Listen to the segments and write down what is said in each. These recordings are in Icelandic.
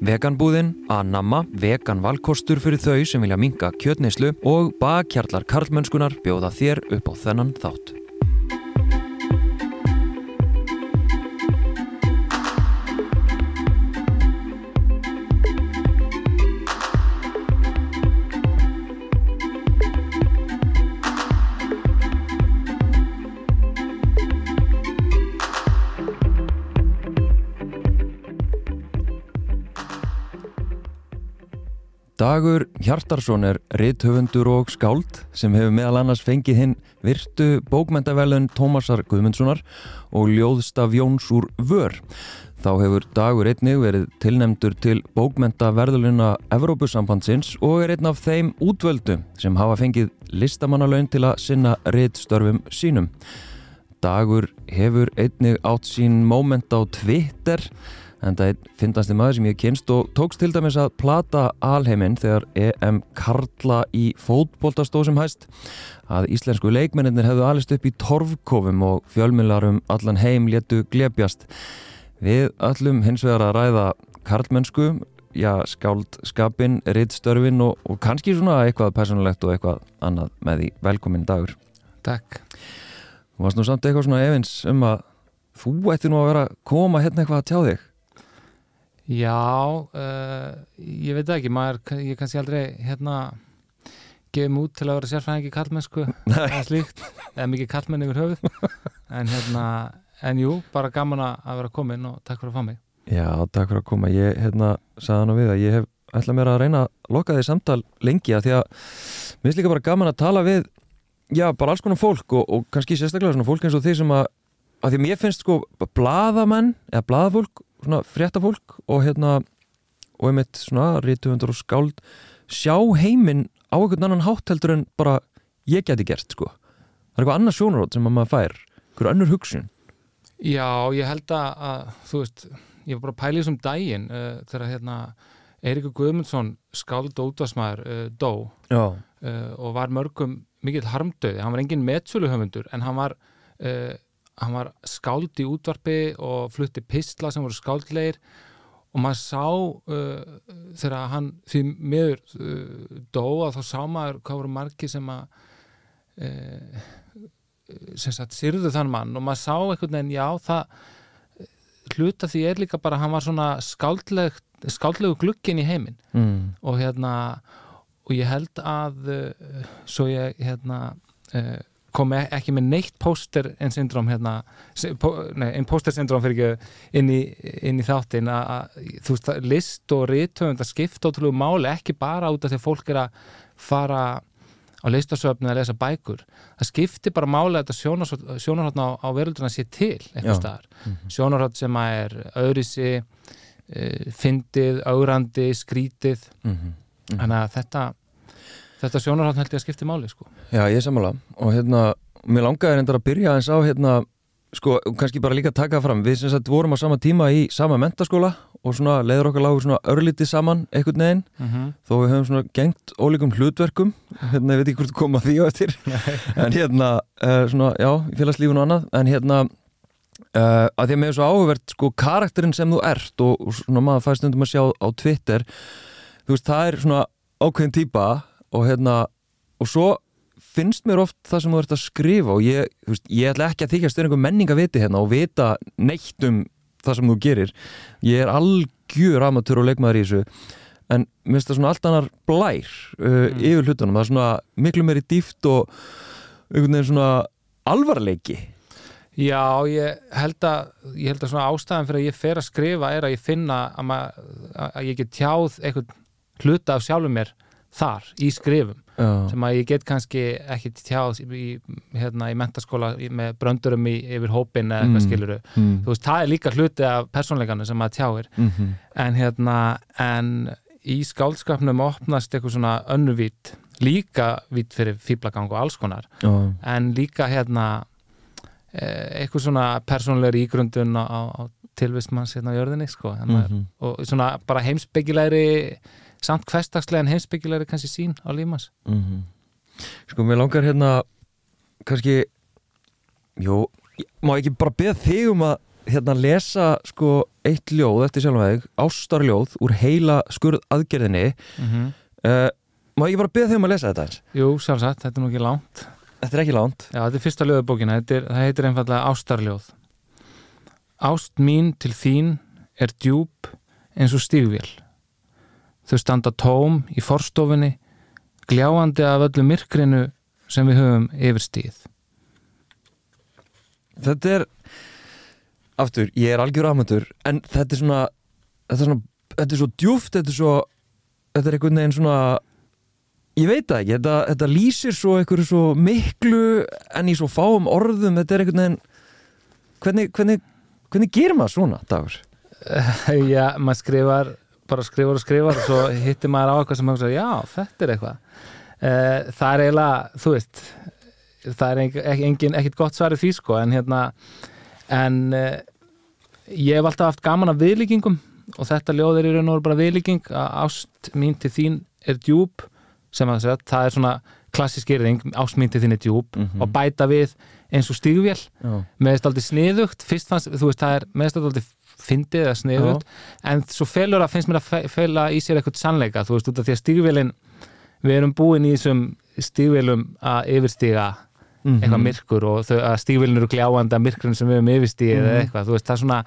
Veganbúðin, Anamma, vegan valkostur fyrir þau sem vilja minka kjötneislu og bakkjarlar karlmönskunar bjóða þér upp á þennan þátt. Dagur Hjartarsson er rithöfundur og skáld sem hefur meðal annars fengið hinn virtu bókmentavelun Tómasar Guðmundssonar og ljóðstaf Jóns úr Vör. Þá hefur Dagur einnig verið tilnemdur til bókmentaverðuluna Evrópusambandsins og er einn af þeim útvöldu sem hafa fengið listamannalaun til að sinna rithstörfum sínum. Dagur hefur einnig átt sín móment á Twitter og en það er fyndast í maður sem ég kynst og tókst til dæmis að plata alheiminn þegar EM Karla í fótbóltastóð sem hæst að íslensku leikmennir hefðu alist upp í torfkofum og fjölmilarum allan heim léttu glebjast. Við öllum hins vegar að ræða karlmennsku, já, skáldskapin, rittstörfin og, og kannski svona eitthvað personlegt og eitthvað annað með því velkomin dagur. Takk. Þú varst nú samt eitthvað svona efins um að þú ætti nú að vera að koma hérna eitthvað að tjá þig. Já, uh, ég veit ekki, maður, ég kannski aldrei hérna gefið mút til að vera sérfræðingi kallmennsku eða slíkt, eða mikið kallmenn yfir höfuð, en hérna en jú, bara gaman að vera komin og takk fyrir að fá mig. Já, takk fyrir að koma, ég hérna sagði hann á við að ég hef ætlað mér að reyna að loka því samtal lengi að því að mér finnst líka bara gaman að tala við já, bara alls konar fólk og, og kannski sérstaklega svona fólk eins og því sem að að því mér finnst sko bladamenn eða bladafólk svona fréttafólk og hérna og einmitt svona rítuvendur og skáld sjá heiminn á einhvern annan hátt heldur en bara ég geti gert sko. Það er eitthvað annað sjónarótt sem maður fær, eitthvað annur hugsun. Já, ég held að, þú veist, ég var bara að pæla í þessum daginn uh, þegar hérna Eirikur Guðmundsson skáld og útvarsmaður uh, dó uh, og var mörgum mikill harmdöði, hann var engin metsöluhöfundur en hann var hann var skáld í útvarpi og flutti pistla sem voru skáldleir og maður sá uh, þegar hann því miður uh, dó að þá sá maður hvað voru margi sem að uh, sem sagt syrðu þann mann og maður sá einhvern veginn já það hluta því er líka bara hann var svona skáldleg skáldlegu glukkin í heiminn mm. og hérna og ég held að uh, svo ég hérna uh, kom e- ekki með neitt póster en syndróm hérna, einn póster syndróm fyrir ekki inn í, inn í þáttin að þú veist list og rítöfund að skipta ótrúlega máli ekki bara út af því að fólk er að fara á listasöfnu að lesa bækur. Það skiptir bara máli að þetta sjónarhóttna á, á verölduna sé til mm -hmm. sjónarhótt sem að er öðrisi e, fyndið, augrandi, skrítið. Mm -hmm. þannig að þetta þetta sjónarhátt held ég að skipti máli sko. Já, ég sammála. Og hérna, mér langaði reyndar að byrja eins á hérna, sko, kannski bara líka taka fram, við sem sagt vorum á sama tíma í sama mentaskóla og svona leiður okkar lágur svona örlítið saman einhvern veginn, mhm. -huh. þó við höfum svona gengt ólíkum hlutverkum. Hérna, ég veit ekki hvort koma því á eftir. En hérna, uh, svona, já, félagslífun og annað, en hérna uh, að því að mér er svo áhugavert, sko, karakterinn sem þú ert og, og svona maður fæst undum að sjá á Twitter, þú veist, það er svona ákveðin típa og hérna og svo finnst mér oft það sem þú ert að skrifa og ég, veist, ég ætla ekki að þykja stöðningu menning að viti hérna og vita neitt um það sem þú gerir. Ég er algjör amatúr og leikmaður í þessu en mér finnst það svona allt annar blær uh, mm. yfir hlutunum, það er svona miklu meiri dýft og einhvern veginn svona alvarleiki. Já, ég held að ég held að svona ástæðan fyrir að ég fer að skrifa er að ég finna að, að ég get tjáð einhvern hluta af sjálfum mér þar í skrifum Já. sem að ég get kannski ekki tjáð í, hérna, í mentaskóla með bröndurum í, yfir hópin eða eitthvað mm. skiluru mm. þú veist, það er líka hluti af persónleikanu sem að tjáir mm -hmm. en hérna, en í skálskapnum opnast eitthvað svona önnuvít líka vít fyrir fýblagang og alls konar Já. en líka hérna e, eitthvað svona persónlegur ígrundun á, á tilvistmanns hérna á jörðinni sko, -hmm. og svona bara heimsbyggilegri samt hverstagslega en heimsbyggilegri kannski sín á lífmas mm -hmm. Sko, mér langar hérna kannski jú, má ekki bara beða þig um að hérna lesa sko eitt ljóð eftir sjálfvæg, ástarljóð úr heila skurð aðgerðinni mm -hmm. uh, Má ég bara beða þau um að lesa þetta eins? Jú, sjálfsagt, þetta er nú ekki lánt Þetta er ekki lánt Já, þetta er fyrsta ljóðabókina, það heitir einfallega Ástarljóð Ást mín til þín er djúb eins og stígvél Þau standa tóm í forstofinni gljáandi af öllu myrkrinu sem við höfum yfir stíð Þetta er aftur, ég er algjör aðmöndur en þetta er svona þetta er, svona, þetta er svo djúft þetta er svo, þetta er einhvern veginn svona ég veit það ekki, þetta, þetta lýsir svo einhverju svo miklu en í svo fáum orðum, þetta er einhvern veginn hvernig, hvernig, hvernig gerir maður svona, Dagur? Já, maður skrifar bara skrifar og skrifar og svo hittir maður á eitthvað sem maður segir, já, þetta er eitthvað. Uh, það er eiginlega, þú veist það er engin, ekkit gott svarið því sko, en hérna en uh, ég hef alltaf haft gaman af viðlíkingum og þetta ljóð er í raun og bara viðlíking. Að ást mín til þín er djúb sem að segja, það er svona klassisk erðing, ást mín til þín er djúb mm -hmm. og bæta við eins og stígvél. Meðist aldrei sniðugt, fyrst fannst þú veist, það er meðist aldrei fyndið eða sniðugt, en svo felur að finnst mér að fela í sér eitthvað sannleika, þú veist, út af því að stígvélin við erum búin í þessum stígvélum að yfirstiga mm -hmm. eitthvað myrkur og þau, að stígvélin eru gljáanda myrkurinn sem við erum yfirstigið mm -hmm. eða mhm. eitthvað, þú veist, það er svona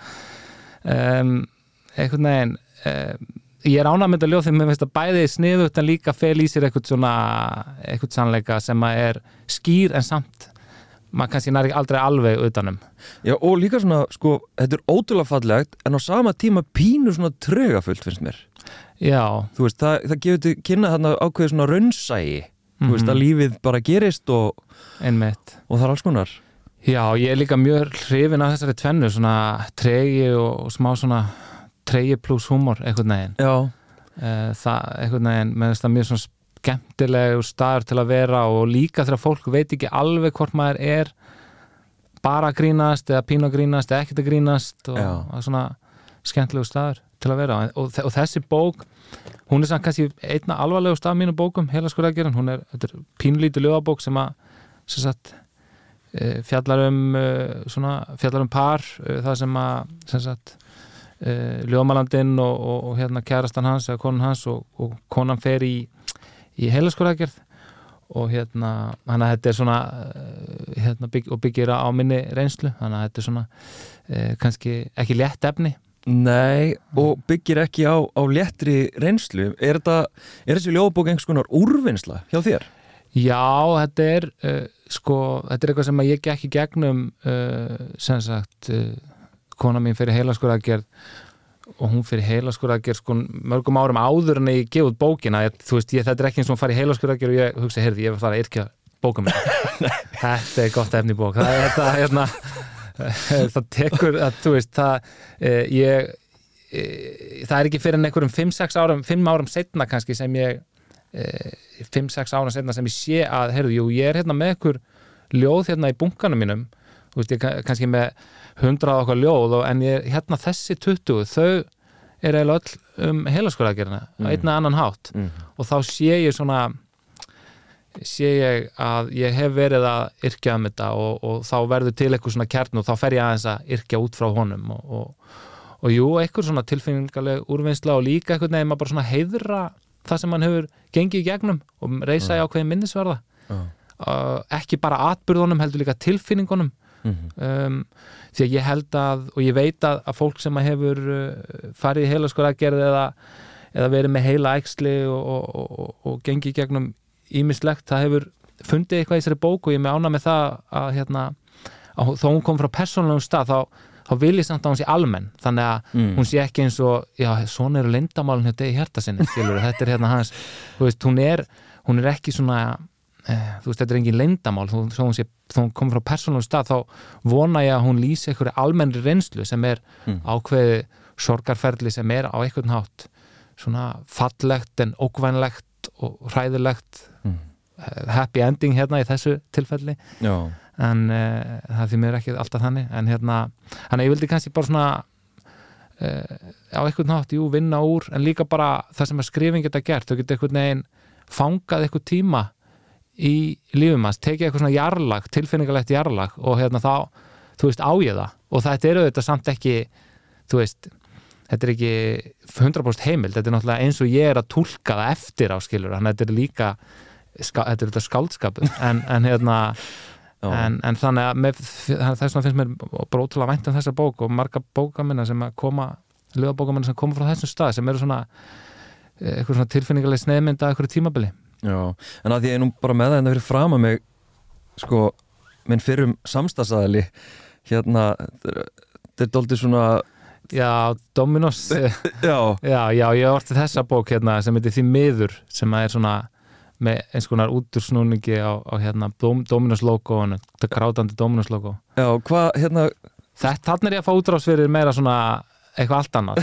um, eitthvað neginn um, ég er með þetta ljóð þegar mér finnst að bæði sniðut en líka fel í sér eitthvað svona eitthvað sannleika sem að er skýr en samt maður kannski næri aldrei alveg utanum Já og líka svona, sko, þetta er ótrúlega fallegt en á sama tíma pínu svona trögafullt finnst mér Já. Þú veist, það, það gefur til kynna þarna ákveði svona raunsægi, mm -hmm. þú veist, að mhm. lífið bara gerist og, og það er alls konar. Já, ég er líka mjög hrifin af þessari tvennu, svona tregi og smá svona tregi pluss humor, eitthvað neginn. Já. Eh, það, eitthvað neginn, með þess að mjög svona skemmtilegu staður til að vera og líka þegar fólk veit ekki alveg hvort maður er bara að grínast eða pínu að grínast eða ekkert að grínast og það er svona skemmtilegu staður til að vera og, og þessi bók hún er samt kannski einna alvarlegust af mínu bókum heila skurðagerðin, hún er, er pínlítið lögabók sem að sem sagt, e, fjallar um e, svona, fjallar um par e, það sem að sem sagt, lögamalandinn og, og, og hérna kærastan hans eða konan hans og konan fer í, í heila skurðagerð og hérna, hann að þetta er svona hérna, bygg, og byggir á minni reynslu, þannig að þetta er svona kannski ekki létt efni Nei, og byggir ekki á, á léttri reynslu. Er, þetta, er þessi ljóðbók einhvers konar úrvinnsla hjá þér? Já, þetta er uh, sko, þetta er eitthvað sem ég gekk í gegnum uh, sem sagt uh, kona mín fyrir heilaskurðagerð og hún fyrir heilaskurðagerð sko mörgum árum áður en ég gefið bókina, ég, þú veist, ég, þetta er ekki eins og hún farið heilaskurðagerð og ég hugsa, heyrði, ég var það að yrkja bóka mér. þetta er gott efni bók. Það er þetta, hérna það tekur að þú veist það eh, ég eh, það er ekki fyrir en einhverjum 5-6 árum 5 árum setna kannski sem ég 5-6 eh, árum setna sem ég sé að heyrðu, jú, ég er hérna með einhver ljóð hérna í bunkanum mínum þú veist, ég kannski með 100 okkar ljóð og en ég, hérna þessi 20 þau er eiginlega öll um heilaskóragerina mm. einna annan hátt mm. og þá sé ég svona sé ég að ég hef verið að yrkja um þetta og, og þá verður til eitthvað svona kjarn og þá fer ég aðeins að yrkja út frá honum og, og, og jú, eitthvað svona tilfinningarleg úrvinnsla og líka eitthvað nefn að bara svona heiðra það sem mann hefur gengið í gegnum og reysa í ákveðin minnisverða uh. Uh, ekki bara atbyrðunum heldur líka tilfinningunum mhm. -huh. um, því að ég held að og ég veit að, að fólk sem hefur uh, farið í heila skor aðgerð eða, eða verið með heila ægsli og gengið í gegnum ímislegt, það hefur fundið eitthvað í þessari bóku og ég með ána með það að, hérna, að þó hún kom frá persónulegum stað þá, þá vil ég samt að hún sé almenn þannig að mm. hún sé ekki eins og já, svona eru lindamálun hérna í hérta sinni þetta er hérna hans veist, hún, er, hún er ekki svona eh, þú veist, þetta er engin lindamál þó hún, sé, þó hún kom frá persónulegum stað þá vona ég að hún lýsi einhverju almennri reynslu sem er mm. ákveði sorgarferðli sem er á einhvern hátt svona fallegt en ókvænlegt og hræðilegt mm. happy ending hérna í þessu tilfelli Já. en uh, það fyrir mér ekki alltaf þannig en hérna, hann ég vildi kannski bara svona uh, á einhvern nátt, jú, vinna úr en líka bara það sem að skrifing geta gert þau geta einhvern veginn fangað einhvern tíma í lífum hans tekið eitthvað svona jarlag, tilfinningalegt jarlag og hérna þá, þú veist, á ég það. Og þetta eru þetta samt ekki þú veist þetta er ekki 100% heimild, þetta er náttúrulega eins og ég er að tólka það eftir á skilur þannig að þetta er líka ska, þetta er þetta skáldskapur. En, en hérna en, en þannig að með, þess vegna finnst mér bara ótrúlega vænt um þessa bók og marga bókaminna sem að koma lögabókaminna sem koma frá þessum stað sem eru svona eh, eitthvað svona tilfinningarlega sneiðmynda eitthvað tímabili Já, en að því ég er nú bara með það en það fyrir fram að mig sko, minn fyrrum samstagsæðali hérna þetta er doldið svona Já, Dominos. Já, já, já ég orti þessa bók hérna sem heitir Því miður sem er svona með eins konar útursnúningi á, á hérna Dom, Dominos logoinu þetta grátandi Dominos logo. Já, hvað, hérna Þetta, þannig er ég að fá útráðsverið meira svona eitthvað allt annað.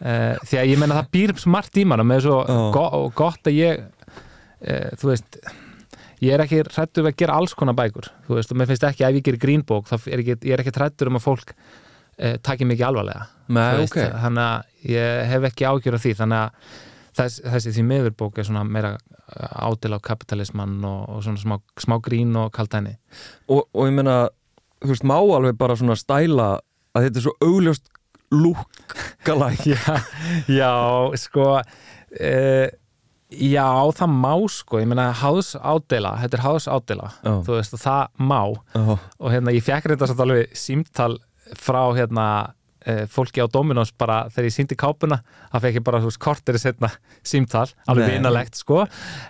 Uh, því að ég menna það býr smart í mann og með svo go gott að ég þú veist ég er ekki hrættur að gera alls konar bækur þú veist, og mér finnst ekki að ef ég gerir grínbók þá er ekki, ég er ekki hrættur um að fólk uh, takir mikið alvarlega. Nei, okay. þannig að ég hef ekki ágjör af því þannig að þess, þessi því miðurbók er svona meira ádil á kapitalismann og, og svona smá, smá grín og kaldæni og, og ég meina, þú veist, má alveg bara svona stæla að þetta er svo augljóst lúkkalæk já, já, sko uh, já, það má sko, ég meina háðs ádela, þetta er háðs ádela oh. þú veist, það má. Oh. og hérna, ég fekk reynda satt alveg símtal frá hérna uh, fólki á Dominos bara þegar ég síndi kápuna. Það fekk ég bara, veist, kortir setna símtal, alveg vinalegt sko.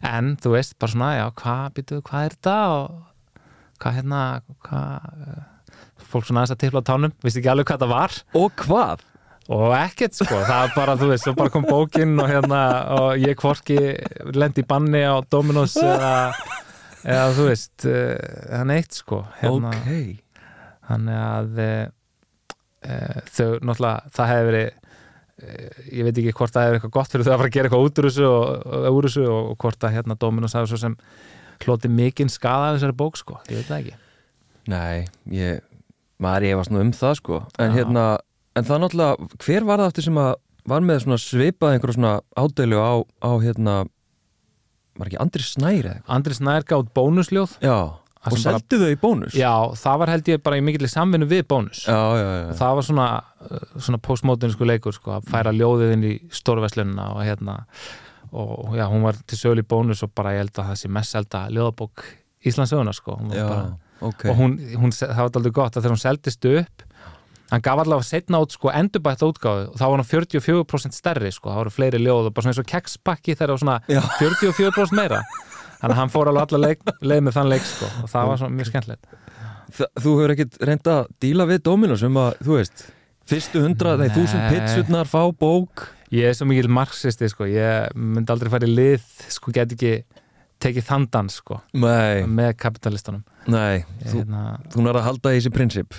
En þú veist, bara svona, já, hvað býtuðu, hvað er þetta? Og hvað hérna hvað uh, fólk svona aðeins að tipla á tánum, vissi ekki alveg hvað það var. Og hvað? Og ekkert sko, það bara, þú veist, svo bara kom bókin og hérna, og ég kvorki lendi banni á Dominos eða, eða þú veist hann eitt sko. Hérna, Ok. þannig að uh, þau, náttúrulega, það hefur verið ég veit ekki hvort það hefur eitthvað gott fyrir þau að fara að gera eitthvað út úr þessu og, úr þessu og, hvort að hérna Dominos hafi svo sem hloti mikinn skada af þessari bók sko, ég veit það ekki. Nei, ég, maður ég var svona um það sko. En Já. hérna, en það náttúrulega, hver var það aftur sem að var með svona svipað einhverja svona ádeilu á, á hérna var ekki Andri Snæri eða eitthvað? Andris Nær gátt bónusljóð. Já, og seldu þau í bónus? Já, það var held ég bara í mikill samvinnu við bónus. Já, já, já, og það var svona, svona postmodernisku leikur sko, að færa ljóðið inn í stórverslunina og hérna og já, hún var til sögul í bónus og bara ég held að það sé mest selda ljóðabók Íslandsöguna sko. Hún bara, ok. Og hún, hún, það var aldrei gott að þegar hún seldist upp hann gaf allavega setna út sko endurbætt útgáðu og þá var hann 44% stærri sko, það voru fleiri ljóð og bara svona eins og kekspakki þegar það var svona Já. 44% meira. Þannig að hann fór alveg alla leik, leið með þann leik sko. Og það var svona mjög skemmtilegt. Þú hefur ekkert reynd að díla við Dominos um að, þú veist, fyrstu hundra, Nei. þúsund pizzurnar, fá bók. Ég er svo mikil marxisti sko, ég myndi aldrei fara í lið, sko, get ekki tekið þann dans sko, Nei, með kapitalistunum. nei, þú, hérna, þú nær að halda í þessi prinsip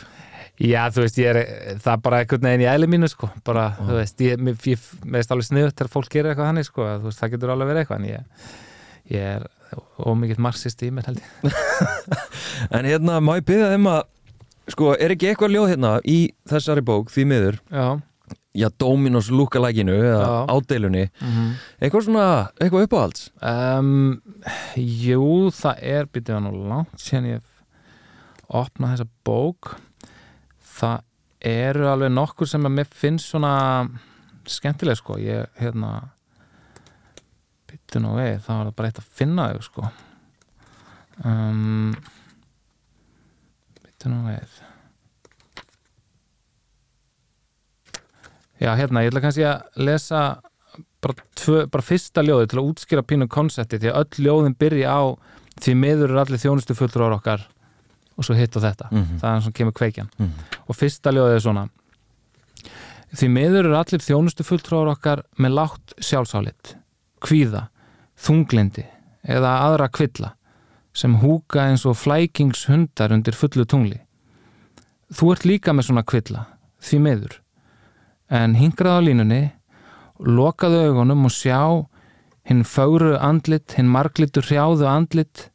já, þú veist, er, það er bara einhvern veginn í eðli mínu sko, bara, þú veist, ég, mér ég, mér veist alveg sniðut þegar fólk gerir eitthvað þannig sko, að, þú veist, það getur alveg verið eitthvað, en ég, ég er ómikill marxisti í mér held ég. En hérna, má ég byrja þeim að sko, er ekki eitthvað ljóð hérna í þessari bók, því miður? Já, já, Dominos lúkalækinu eða Já. ádeilunni, mm eitthvað svona eitthvað uppáhalds? Um, jú, það er hann og langt síðan ég hef opnað þessa bók það eru alveg nokkur sem að mér finnst svona skemmtileg sko. Ég, hérna býtið nú við, það var bara eitt að finna þau sko. Um, býtið nú við. Já, hérna, ég ætla kannski að lesa bara, tvö, bara fyrsta ljóði til að útskýra pínu konsepti því að öll ljóðin byrja á því miður eru allir þjónustu fullur okkar og svo hitt og þetta Mhm. það er hann sem kemur kveikjan Mhm. og fyrsta ljóðið er svona því miður eru allir þjónustu fullur okkar með látt sjálfsálit kvíða, þunglindi eða aðra kvilla sem húka eins og flækingshundar undir fullu tungli þú ert líka með svona kvilla því miður en hingraðu á línunni lokaðu augunum og sjá hinn fögru andlit, hinn marglitur hrjáðu andlit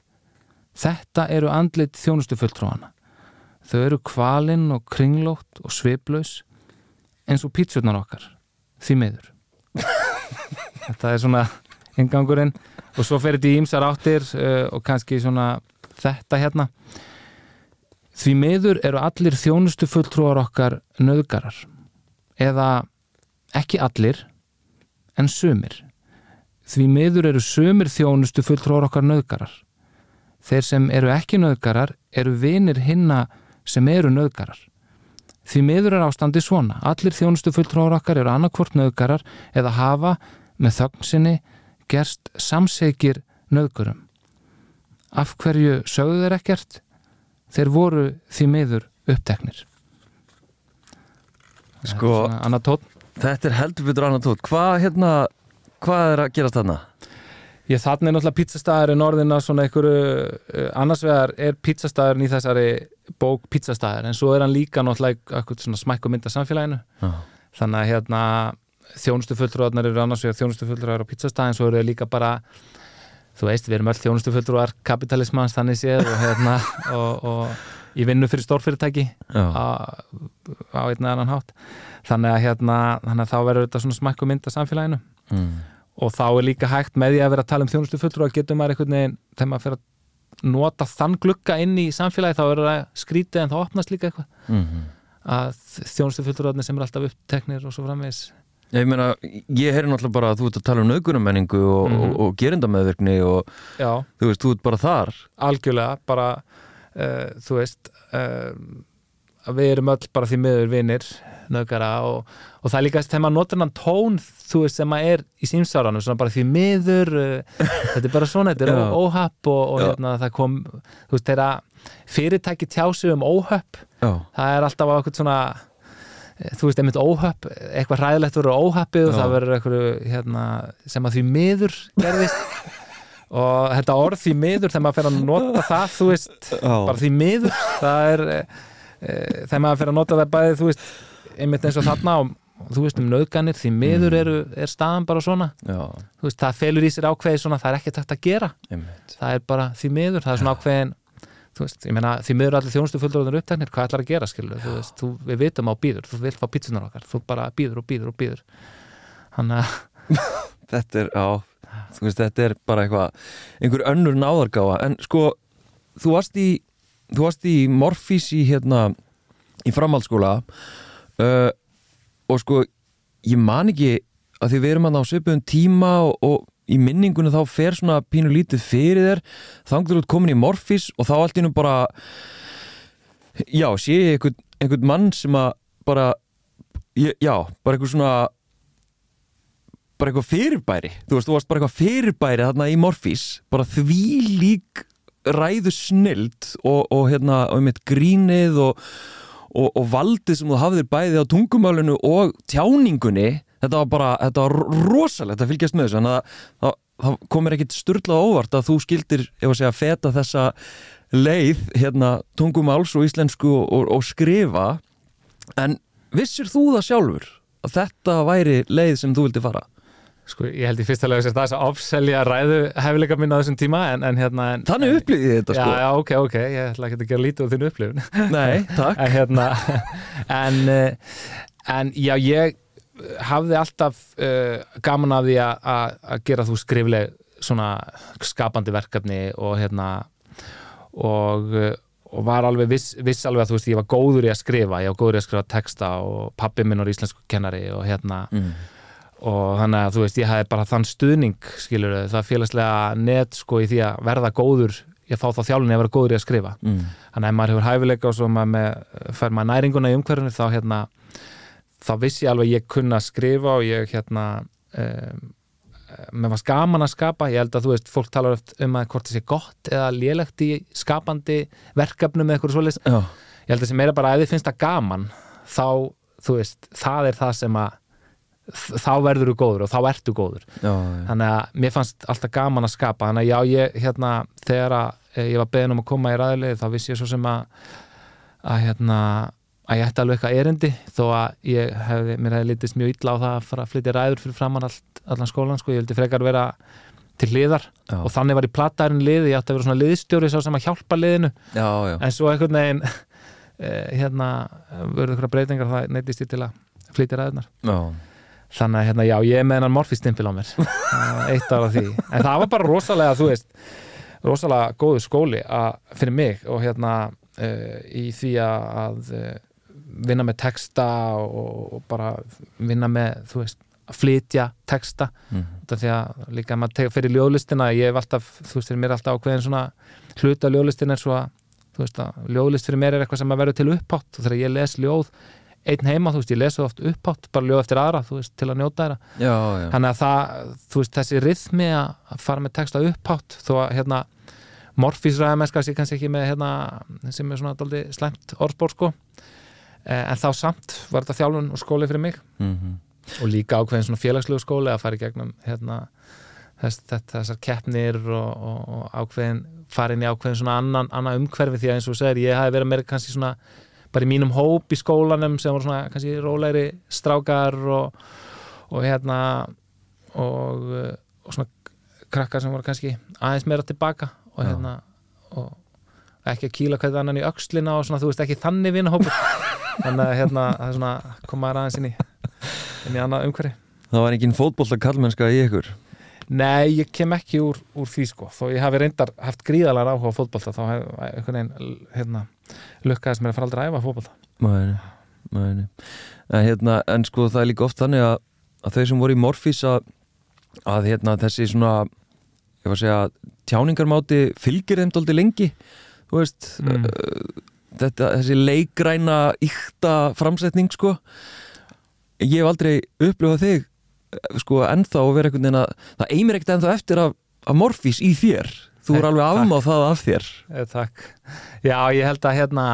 þetta eru andlit þjónustu fulltróðana þau eru kvalinn og kringlótt og sviplaus eins og pítsurnar okkar því miður. Þetta er svona ingangurinn og svo fer þetta í ýmsar áttir uh, og kannski svona þetta hérna. Því miður eru allir þjónustu fulltrúar okkar nöðgarar eða ekki allir en sumir. Því miður eru sumir þjónustu fulltróður okkar nöðgarar þeir sem eru ekki nöðgarar eru vinir hinna sem eru nöðgarar því miður er ástandi svona. Allir þjónustu fulltróður okkar eru annarkvort nöðgarar eða hafa með þögn sinni gerst samsegir nöðgurum af hverju sögðu þeir ekkert? Þeir voru því miður uppteknir. Sko, Anatótt þetta er heldur betur anatótt Hvað hérna, hvað er að gerast þarna? Ég þannig er náttúrulega pizzastæðar í norðina svona einhverju, uh, annars vegar er pizzastæðarinn í þessari bók pizzastæðar en svo er hann líka náttúrulega svona smæk og mynda samfélaginu Já. þannig að hérna þjónustu fulltrúarnar eru annars vegar þjónustu fulltrúar á pizzastæðin svo eru líka bara þú veist, við erum öll þjónustu fulltrúar kapitalismans þannig séð og hérna og, og ég vinnu fyrir stórfyrirtæki á, á einn eða annan hátt þannig að hérna, þannig að þá verður þetta svona smæk og mynda samfélaginu Mm. Og þá er líka hægt með því að vera að tala um þjónustu fulltrú að getur maður einhvern veginn þegar maður fer að nota þann glugga inn í samfélagi þá verður það skrítið en þá opnast líka eitthvað. Mm að þjónustu fulltrúarnir sem er alltaf uppteknir og svo framvegis. Ég meina, ég heyri náttúrulega bara að þú ert að tala um naukunamenningu og, Mhm. og, og gerindameðvirkni og já, þú veist, þú ert bara þar. Algjörlega bara uh, þú veist uh, við erum öll bara því miður nöðgara og, og það er líka þegar maður notar hann tón þú veist sem maður er í símsáranum svona bara því miður uh, þetta er bara svona, þetta er óhapp og, og hérna, það kom þú veist þegar fyrirtæki tjási um óhapp Já, það er alltaf á eitthvað svona þú veist, einmitt óhapp, eitthvað hræðilegt verður óhappið og það verður eitthvað hérna, sem að því miður gerðist. Og þetta orð því miður þegar maður fer að nota það þú veist, Já. bara því miður það er þegar maður fer að nota það bæði, þú veist einmitt eins og þarna og þú veist um nöðganir því miður eru, er staðan bara svona. Já, þú veist, það felur í sér ákveði svona það er ekki takt að gera, einmitt. Það er bara því miður, það er svona ákveðin þú veist, ég meina, því miður allir þjónustu fullur uppteknir, hvað ætlar að gera, skilur, þú veist þú, við vitum á býður, þú vilt fá pítsunar okkar þú bara býður og býður og býður hann að, Þetta er, já, þú veist, þetta er bara eitthvað einhver önnur náðargáfa. En sko, þú varst í þú varst í Morfís í hérna í framhaldsskóla uh, og sko ég man ekki að því við erum að á svipuðum tíma og, og í minningunum þá fer svona pínu lítið fyrir þér. Þangur út komin í Morfís og þá allt innum bara já, sé ég einhvern, einhvern mann sem að bara ég, já, bara einhver svona bara eitthvað fyrirbæri. Þú veist, þú varst bara eitthvað fyrirbæri þarna í Morfís bara því lík ræðu snild og, og hérna, og mitt grínið og, og, og valdið sem þú hafðir bæði á tungumálinu og tjáningunni þetta var bara, þetta var rosalegt að fylgjast með þessu þannig að það, það komir ekkit sturlað óvart að þú skildir, ef að segja, feta þessa leið, hérna, tungumáls og íslensku og skrifa en vissir þú það sjálfur að þetta væri leið sem þú vildi fara? Sko, ég held í fyrsta lega að það er að ofselja ræðu hefileika mín á þessum tíma en, en hérna en, Þannig en, upplýði ég þetta já, sko. já, ok, ok, ég ætla ekki að gera lítið á þínu upplifun. Nei, takk. En hérna en, eh, en já, ég hafði alltaf uh, gaman af því að- gera þú skrifleg svona skapandi verkefni og hérna og, og var alveg viss, viss alveg að þú veist ég var góður í að skrifa, ég var góður í að skrifa texta og pappi minn var íslensku kennari og hérna mm. Og þannig að þú veist ég hafði bara þann stuðning skilur það félagslega net sko í því að verða góður ég fá þá þjálunni að vera góður í að skrifa. Mm. þannig að ef maður hefur hæfileika og svo maður með, fær maður næringuna í umhverfinu þá hérna þá vissi ég alveg ég kunna skrifa og ég hérna um, mér var gaman að skapa. Ég held að þú veist, fólk talar oft um að hvort það sé gott eða lélegt í skapandi verkefnum eða eitthvað svoleiðis. Já, ég held að sem meira bara að þið finnst það gaman þá, þú veist, það er það sem að þá verður þú góður og þá ertu góður. Já, þannig að mér fannst alltaf gaman að skapa. Þannig að já, ég, hérna, þegar að eh, ég var beðin um að koma í ræðilegi þá vissi ég svo sem að að hérna, að ég ætti alveg eitthvað erindi þó að ég hefði, mér hefði litist mjög illa á það að fara að flytja ræður fyrir framann allt, allan skólan, sko, ég vildi frekar vera til hliðar Já. og þannig var í plattaðurinn liði, ég átti að vera svona liðstjóri sá sem að hjálpa liðinu, já, en svo einhvern veginn eh, hérna, verður eitthvað breytingar það neytist ég til að flytja ræðunar já. Þannig að hérna, já, ég er með hennan morfistimpil á mér. Eitt ára því. En það var bara rosalega, þú veist rosalega góðu skóli að, fyrir mig og hérna uh, í því að uh, vinna með texta og, og bara vinna með, þú veist að flytja texta. Mm. því að líka að maður tegja fyrir ljóðlistina ég hef alltaf, þú veist, mér alltaf ákveðin svona hluta ljóðlistin er svo að þú veist að ljóðlist fyrir mér er eitthvað sem að verður til upphátt og þegar ég les ljóð einn heima, þú veist, ég lesu oft upphátt bara ljóð eftir aðra, þú veist, til að njóta þeirra. Þannig að það, þú veist, þessi rithmi að fara með texta upphátt þó að, hérna, morfísræðamennskast ég kannski ekki með, hérna, sem er svona daldi slemt orðbór, sko. Eh, en þá samt var þetta þjálfun og skóli fyrir mig. Mm -hmm. og líka ákveðin svona félagslegu skóli að fara í gegnum, hérna þess, þessar keppnir og, og, og ákveðin farin í ákveðin svona annan, annan umhverfi því að eins og segir, ég hafi verið meira kannski svona bara í mínum hóp í skólanum sem voru svona kannski rólegri strákar og, og hérna og, og svona krakkar sem voru kannski aðeins meira tilbaka og hérna og ekki að kýla hverðið annan í aukslina og svona þú veist ekki þannig vinahópur. Þannig að hérna það er svona komaður aðeins inn í inn í annað umhverfi. Það var enginn fótboll að kallmennska í ykkur? Nei, ég kem ekki úr, úr því sko. Þó ég hafi reyndar haft gríðalega áhuga á fótbollta þá hef einhvern veginn hérna, lukkaðis mér að fara aldrei að æfa fótbollta Mæni, mæni en, hérna, en sko það er líka oft þannig að, að þau sem voru í Morfís að, að hérna, þessi svona að segja tjáningarmáti fylgir þeim doldi lengi. Þú veist mm. uh, þetta, þessi leikræna íkta framsetning sko. Ég hef aldrei upplifað þig sko ennþá að vera einhvern veginn að það eimir ekkert ennþá eftir af, af morfís í þér þú er alveg afmáð það af þér. E, Takk, já ég held að hérna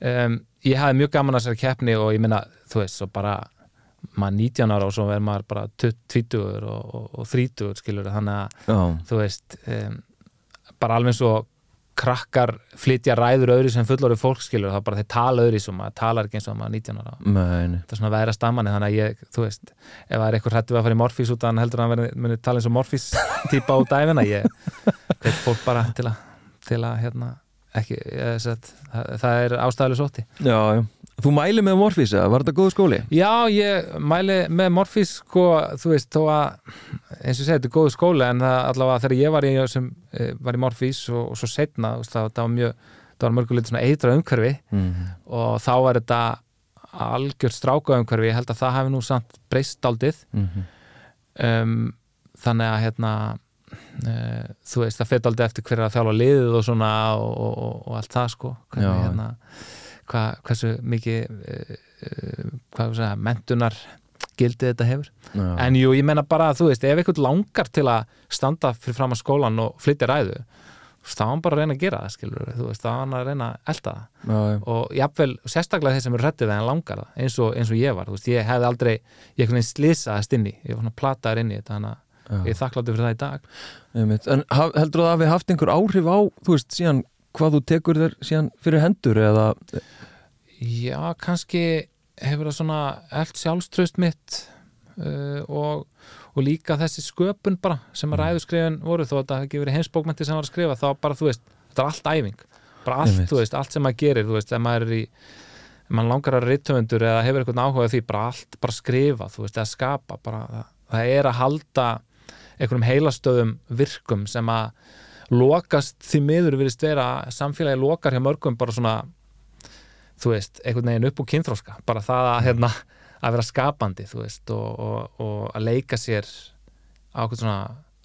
um, ég hafi mjög gaman að sér keppni og ég minna, þú veist, svo bara maður 19 ára og svo verður maður bara 20 og, og, og 30 skilur, þannig að já. þú veist um, bara alveg svo krakkar flytja ræður öðru sem fullorðu fólk skilur, þá bara þeir tala öðru sem maður talar ekki eins og maður 19 ára. Mæni. það er svona væra stammanni, þannig að ég, þú veist ef það er eitthvað hrættu að fara í morfís út að heldur að hann muni tala eins og morfís típa út af æfina, ég veit fólk bara til að, til að hérna, ekki, ég, set, það, það er ástæðileg sóti Já, já Þú mæli með Morfís, var þetta góð skóli? Já, ég mæli með Morfís sko, þú veist, þó að eins og segja, þetta er góð skóli en það, allavega þegar ég var í, sem, eh, var í Morfís og, og svo setna, það, það var mjög það var mörgulegt svona eitra umhverfi mm og þá var þetta algjört stráka umhverfi, ég held að það hefði nú samt breyst aldið mm -hmm. um, þannig að hérna uh, þú veist, það fyrir aldið eftir hverja að þjála liðið og svona og, og, og allt það sko. Hvernig hérna hva, hversu mikið uh, þú segja, mentunar gildið þetta hefur. Já. en jú, ég menna bara að þú veist, ef einhvern langar til að standa fyrir fram á skólan og flytja ræðu þá er hann bara að reyna að gera það, skilur þú veist, þá er hann að reyna að elda það. Já, og jáfnvel, sérstaklega þeir sem eru rættið þegar hann langar það, eins og, eins og ég var þú veist, ég hef aldrei, ég hef slísaðast inni ég var svona plataður inni þannig að ég er þakkláttur fyrir það í dag. En heldur það að við haft einhver áhrif á, þú veist, síðan hvað þú tekur þér síðan fyrir hendur eða? Já, kannski hefur það svona eld sjálfströst mitt uh, og, og líka þessi sköpun bara sem að mm. ræðuskrifin voru þó að það hefði verið heimsbókmenti sem var að skrifa þá bara þú veist, þetta er allt æfing. Bara allt, þú veist, allt sem maður gerir þú veist, ef maður er í maður langar að rittöfundur eða hefur eitthvað áhugað því bara allt, bara skrifa, þú veist, eða skapa bara, það, það er að halda einhverjum heilastöðum virkum sem að lokast því miður virðist vera samfélagi lokar hjá mörgum bara svona þú veist, einhvern veginn upp úr kynþróska bara það að, hérna, að vera skapandi þú veist, og, og, og að leika sér á eitthvað svona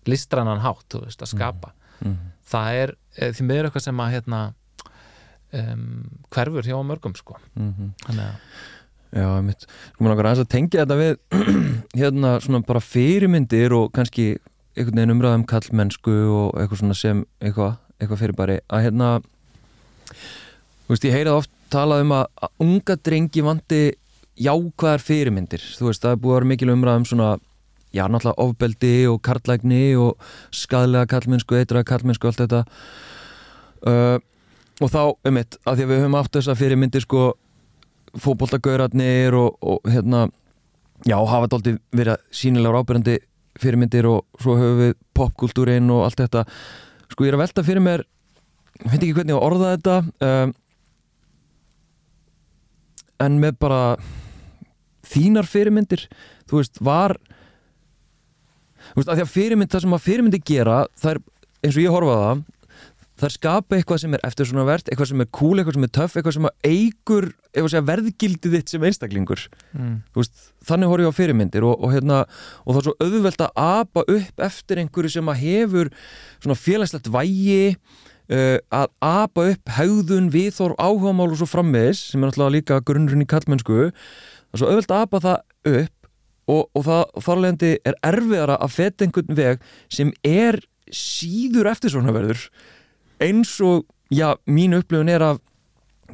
listrannan hátt, þú veist, að skapa. Mm -hmm. það er eh, því miður eitthvað sem að hérna um, hverfur hjá mörgum, sko. Mm -hmm. þannig að Já, mitt, sko maður langar að tengja þetta við hérna svona bara fyrirmyndir og kannski einhvern veginn umræðum kallmennsku og eitthvað svona sem eitthvað, eitthvað fyrir bara að hérna þú veist, ég heyrað oft talað um að, unga drengi vandi jákvæðar fyrirmyndir. Þú veist, það er búið að vera mikil umræðum svona já, náttúrulega ofbeldi og kartlægni og skadlega kallmennsku eitthvað kallmennsku, allt þetta. Uh, og þá, um eitt að því að við höfum átt þessa fyrirmyndir sko fókbóltagauðratnir og, og hérna já, hafa þetta aldrei verið sínilegar ábyrjandi fyrirmyndir og svo höfum við popkultúrin og allt þetta. Sko ég er að velta fyrir mér ég veit ekki hvernig ég orða þetta um, en með bara þínar fyrirmyndir þú veist, var þú veist, að því að fyrirmynd það sem að fyrirmyndi gera, það er eins og ég horfa það það skapa eitthvað sem er eftir svona verðt eitthvað sem er cool, eitthvað sem er töff, eitthvað sem eigur verðgildið þitt sem einstaklingur. Mm. veist, þannig horfum ég á fyrirmyndir og, og, hérna, og það er svo auðvelt að apa upp eftir einhverju sem að hefur svona félagslegt vægi uh, að apa upp haugðun, viðþórf, áhugamál og svo frammiðis sem er náttúrulega líka grunnurinn í kallmennsku það er svo auðvelt að apa það upp og, og það þarlegandi er erfiðara að feta einhvern veg sem er síður eftir svona verður eins og, já, mín upplifun er að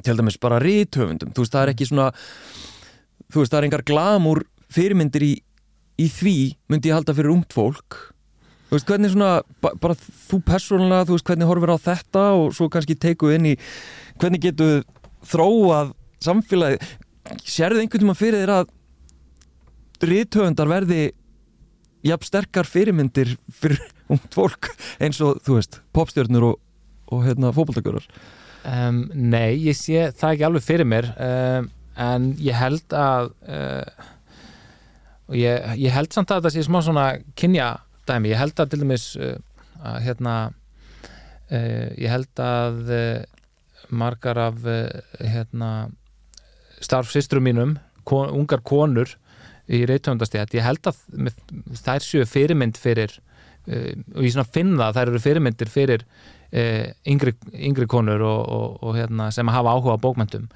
til dæmis bara rítöfundum, þú veist, það er ekki svona þú veist, það er engar glamur fyrirmyndir í, í því myndi ég halda fyrir umt fólk. Þú veist, hvernig svona, ba bara þú persónulega, þú veist, hvernig horfir á þetta og svo kannski teikuð inn í hvernig getur þróað samfélagi, sérðu einhvern tíma fyrir þér að rítöfundar verði jafn sterkar fyrirmyndir fyrir umt fólk eins og, þú veist, popstjörnur og og hérna fókbaltakurar um, Nei, ég sé það ekki alveg fyrir mér um, en ég held að uh, ég, ég held samt að það sé smá svona kynja dæmi, ég held að til dæmis uh, að hérna uh, ég held að margar af hérna starfsistrum mínum kon, ungar konur í reytöndastétt, ég held að þær séu fyrirmynd fyrir og ég finna að þær eru fyrirmyndir fyrir yngri, yngri konur og, og, og hérna, sem hafa áhuga á bókmyndum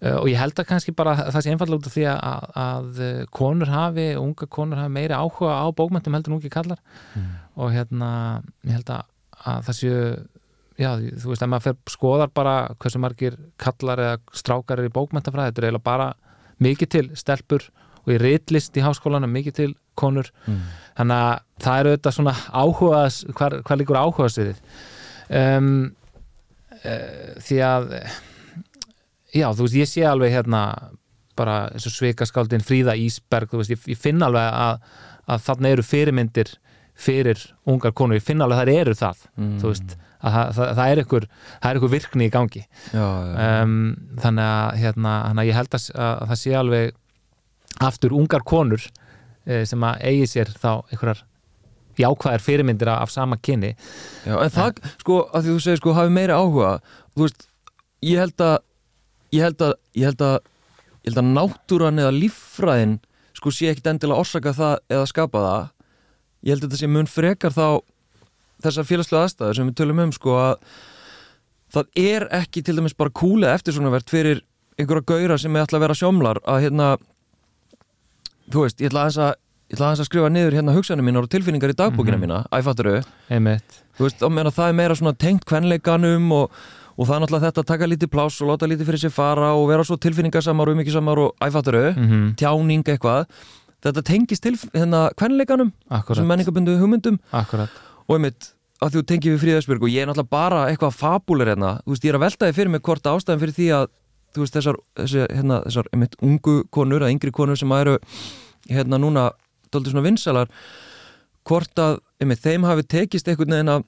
e, og ég held að kannski bara það sé einfallega út af því að, að konur hafi, unga konur hafi meiri áhuga á bókmyndum heldur nú ekki kallar mm. og hérna ég held að, að það séu já, þú veist, ef maður fer skoðar bara hversu margir kallar eða strákar er í bókmyndafræði, þetta er eiginlega bara mikið til stelpur og í reitlist í háskólanum mikið til konur mm. þannig að það eru þetta svona áhuga hvað, líkur áhuga sviðið um, uh, því að já, þú veist, ég sé alveg hérna bara eins og sveikaskáldin Fríða Ísberg, þú veist, ég, ég finn alveg að, að þarna eru fyrirmyndir fyrir ungar konur, ég finn alveg að það eru það, mm. þú veist að það, það, það er ykkur virkni í gangi já, já. Um, þannig að hérna, hana, ég held að, að það sé alveg aftur ungar konur eh, sem að eigi sér þá einhverjar jákvæðar fyrirmyndir af sama kynni Já, en það, en, sko, að því þú segir sko, hafi meira áhuga, þú veist ég held að ég held að, ég held að, ég held að náttúran eða líffræðin, sko, sé ekkit endilega orsaka það eða skapa það. Ég held að þetta sé mun frekar þá þessar félagslega aðstæður sem við tölum um, sko, að það er ekki til dæmis bara kúlega eftir svona verðt fyrir einhverja gauðra sem er alltaf að vera sjómlar að hérna þú veist, ég ætla að þess að ég ætla að skrifa niður hérna hugsanum mín og tilfinningar í dagbókina mm -hmm. mína, æfatturu þú veist, meina, það er meira svona tengt kvenleikanum og, og það er náttúrulega þetta að taka lítið pláss og láta lítið fyrir sér fara og vera svo tilfinningarsamar og umíkisamar og æfatturu, mm -hmm. tjáning eitthvað. Þetta tengist til hérna kvenleikanum sem menningabundu hugmyndum. Akkurat. og einmitt að þú tengið við Fríðarsbyrg og ég er náttúrulega bara eitthvað fabúlir hérna, þú veist, ég er að veltaði fyrir mig hvort ástæðan fyrir því að þú veist, þessar, þessi, hérna, þessar einmitt ungu konur, að yngri konur sem eru hérna núna doldið svona vinsalar hvort að með þeim hafi tekist einhvern veginn að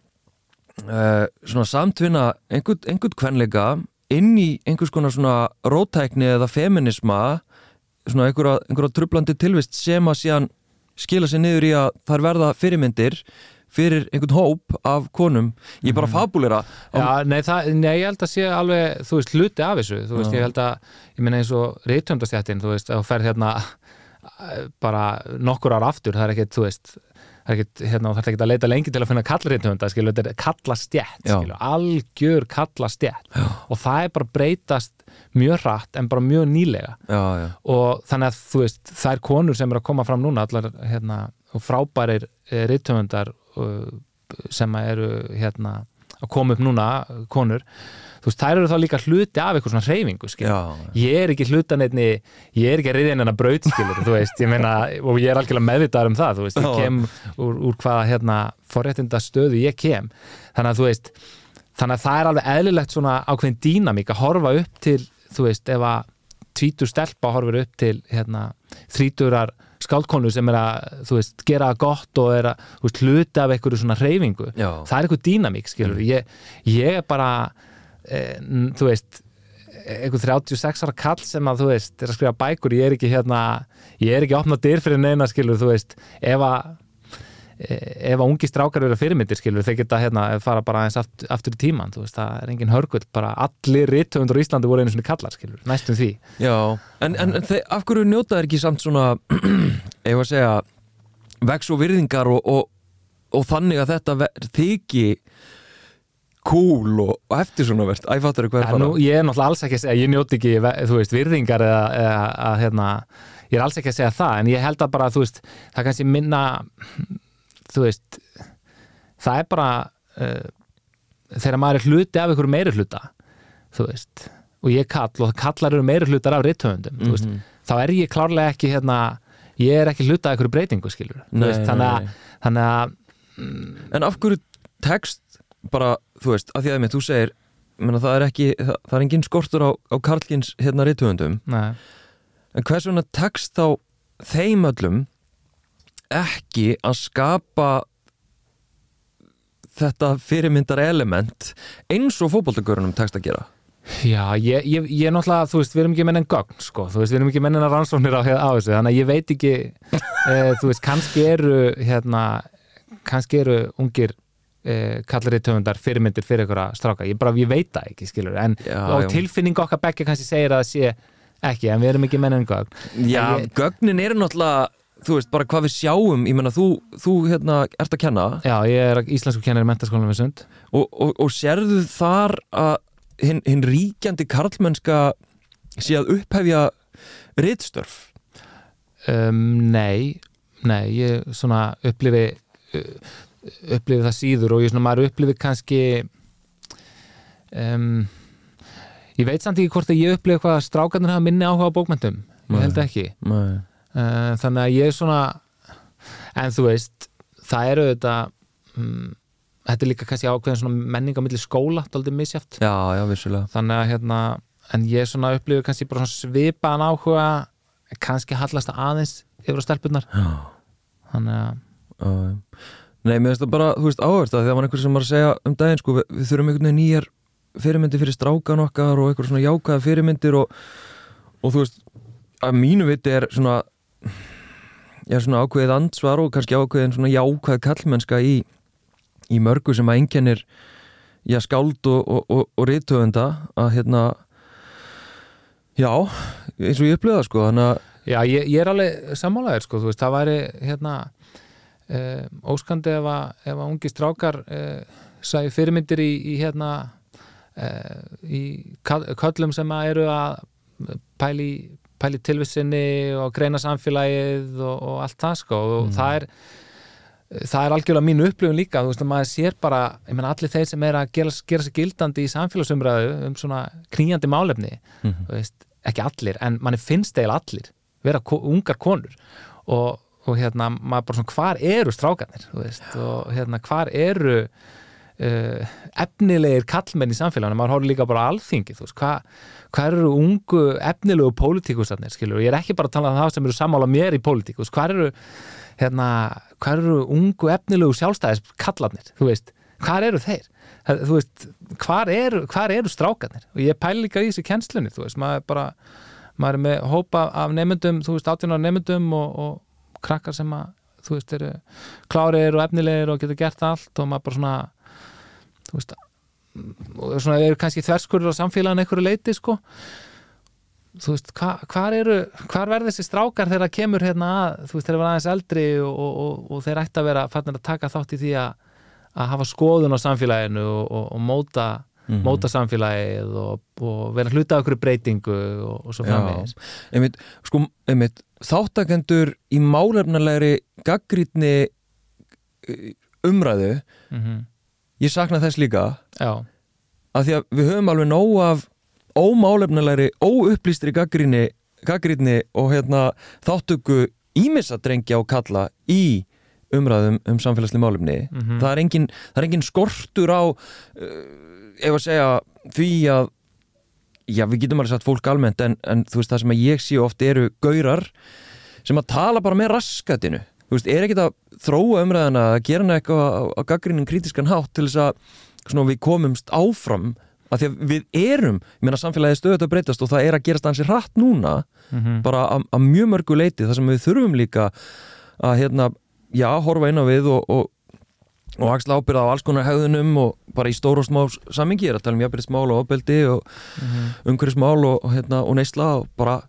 uh, svona samtvinna einhvern, einhvern kvenleika inn í einhvers konar svona rótækni eða feminisma svona einhverja, einhverja trublandi tilvist sem að síðan skila sér niður í að þær verða fyrirmyndir fyrir einhvern hóp af konum ég bara mhm. fabulera Já, nei, það, nei, ég held að sé alveg, þú veist, hluti af þessu þú veist, Já. ég held að, ég minna eins og reytjöndastjættin, þú veist, að þú fer hérna bara nokkur ára aftur það er ekkert, þú veist það er ekkert, hérna, það er ekkert að leita lengi til að finna kallrétthunda skilu, þetta er kallastjætt skilu, algjör kallastjætt og það er bara breytast mjög hratt en bara mjög nýlega. Já, já. og þannig að þú veist það er konur sem er að koma fram núna allar hérna, frábærir eh, ritthundar uh, sem eru hérna, að koma upp núna konur þú veist, þær eru þá líka hluti af eitthvað svona hreyfingu, skilur. Ég er ekki hlutan einni, ég er ekki að reyðja hennar braut, skilur, þú veist, ég meina, og ég er algjörlega meðvitað um það, þú veist, ég kem úr, úr hvaða, hérna, forréttinda stöðu ég kem. Þannig að, þú veist, þannig að það er alveg eðlilegt svona ákveðin dýnamík að horfa upp til, þú veist, ef að tvítur stelpa horfur upp til, hérna, þríturar skáldkonu sem er að, þú veist, gera gott og er að, þú veist, hluti af einhverju svona hreyfingu. Já. Það er eitthvað dýnamík, skilur. Mm. Ég, ég er bara þú veist einhver 36 ára kall sem að þú veist er að skrifa bækur, ég er ekki hérna ég er ekki að opna dyr fyrir neina skilur, þú veist ef að ef að ungi strákar eru fyrirmyndir skilur þeir geta hérna fara bara eins aftur, aftur í tíman veist, það er engin hörgull, bara allir rittöfundur í Íslandi voru einu svona kallar skilur, næstum því. Já, en, en, þeir, af hverju njóta er ekki samt svona ef að segja vex og virðingar og, og, og þannig að þetta þykji cool og, og eftir svona verðt æfattur er hver fara Ég er náttúrulega alls ekki að segja, ég njóti ekki þú veist, virðingar eða, eða að hérna, ég er alls ekki að segja það en ég held að bara, þú veist, það kannski minna þú veist það er bara uh, þegar maður er hluti af einhverju meiri hluta þú veist, og ég kall og kallar eru meiri hlutar af rittöfundum mm -hmm. þá er ég klárlega ekki hérna ég er ekki hluta af einhverju breytingu, skilur nei, veist, þannig að, þannig að mm, En af hverju text bara, þú veist, að því að með þú segir menna, það er ekki, það, það er engin skortur á, á Karlkins hérna rittöfundum en hvers vegna text þá þeim öllum ekki að skapa þetta fyrirmyndar element eins og fókbóltagörunum tekst að gera? Já, ég, ég, ég er náttúrulega, þú veist, við erum ekki menn en gögn, sko, þú veist, við erum ekki menn en að rannsóknir á, á þessu, þannig að ég veit ekki e, þú veist, kannski eru hérna, kannski eru ungir e, kallari töfundar fyrirmyndir fyrir að stráka, ég bara, ég veit það ekki, skilur, en já, á tilfinning okkar begge kannski segir að það sé ekki, en við erum ekki menn en gögn. Já, ég, gögnin eru náttúrulega þú veist, bara hvað við sjáum ég menna, þú, þú hérna, ert að kenna. Já, ég er íslensku kennar í mentaskólanum við sund. Og, og, og sérðu þar að hinn hin ríkjandi karlmennska sé að upphefja rittstörf um, Nei Nei, ég svona upplifi upplifi það síður og ég svona maður upplifi kannski um, ég veit samt ekki hvort að ég upplifi hvað strákarnir hafa minni áhuga á bókmyndum ég held ekki. Uh, þannig að ég er svona en þú veist það eru þetta um, þetta er líka kannski ákveðin svona menning á milli skóla, þetta er aldrei misjátt já, já, vissulega. Þannig að hérna, en ég svona upplifið kannski bara svona svipaðan áhuga kannski hallast aðeins yfir á stelpunar þannig að uh, Nei, mér finnst það bara, þú veist, áhverst að þegar mann einhver sem var að segja um daginn, sko, við, við þurfum einhvern veginn nýjar fyrirmyndir fyrir strákan okkar og einhver svona jákaða fyrirmyndir og, og þú veist, að mínu viti er svona já, svona ákveðið ansvar og kannski ákveðin svona jákvæð kallmennska í, í mörgu sem að enginnir já, skáld og, og, og, riðtöfenda að hérna já, eins og ég upplöða sko, þannig að Já, ég, ég er alveg sammálaðir sko, þú veist, það væri hérna óskandi ef að, ef að ungi strákar eh, sæði fyrirmyndir í, í hérna eh, í köllum sem að eru að pæli pæli tilvissinni og greina samfélagið og, og allt það sko og mm. það er það er algjörlega mínu upplifun líka þú veist að maður sér bara, ég menna allir þeir sem er að gera, gera sig gildandi í samfélagsumræðu um svona knýjandi málefni mm -hmm. veist, ekki allir, en manni finnst eða allir vera ungar konur og, og hérna maður bara svona hvar eru strákanir veist, og hérna hvar eru uh, efnilegir kallmenn í samfélaginu, maður horfður líka bara alþingi, þú veist, hvað hvað eru ungu efnilegu pólitíkusarnir, skilur, og ég er ekki bara að tala um það sem eru samála mér í pólitíkus, hvað eru hérna, hvað eru ungu efnilegu sjálfstæðiskallarnir, þú veist? Hvað eru þeir, þú veist hvað eru, eru strákarnir? Og ég pæli líka í þessi kjenslunni, þú veist maður bara, maður er með hópa af nefndum, þú veist, átjónar nefndum og, og krakkar sem að þú veist, eru klárið og efnilegir og getur gert allt og maður bara svona þú veist, og svona eru kannski þverskurður á samfélaginu einhverju leiti sko. Þú veist, hva, hvar eru hvar verður þessi strákar þegar það kemur hérna að þú veist, þeir eru aðeins eldri og, og, og, og þeir ætti að vera fannir að taka þátt í því að, að hafa skoðun á samfélaginu og móta mm -hmm. móta samfélagið og vera hluta okkur breytingu og svo framvegis. Sko, einmitt þáttakendur í málefnilegri gaggrítni eh, umræðu mm -hmm ég sakna þess líka Já. að því að við höfum alveg nóg af ómálefnilegri, óupplýstri gaggrinni og hérna, þáttöku ímissadrengja og kalla í umræðum um samfélagslega málefni mm -hmm. það, er engin, það er engin skortur á uh, ef að segja því að já við getum alveg sagt fólk almennt en, en þú veist það sem ég sé oft eru gaurar sem að tala bara með raskatinu. Þú veist, er ekkit að þróa umræðana að gera hana eitthvað á, á gaggrínin kritiskan hátt til þess að svona, við komumst áfram? Að því að við erum, ég meina samfélagið stöðut að breytast og það er að gerast ansið hratt núna mm -hmm. bara að mjög mörgu leiti þar sem við þurfum líka að hérna, já, horfa inn á við og, og, og axla ábyrða á alls konar hegðunum og bara í stóru og smá samingi er að tala um jafnbyrðismál og ofbeldi og mm -hmm. umhverfismál og, hérna, og neysla og bara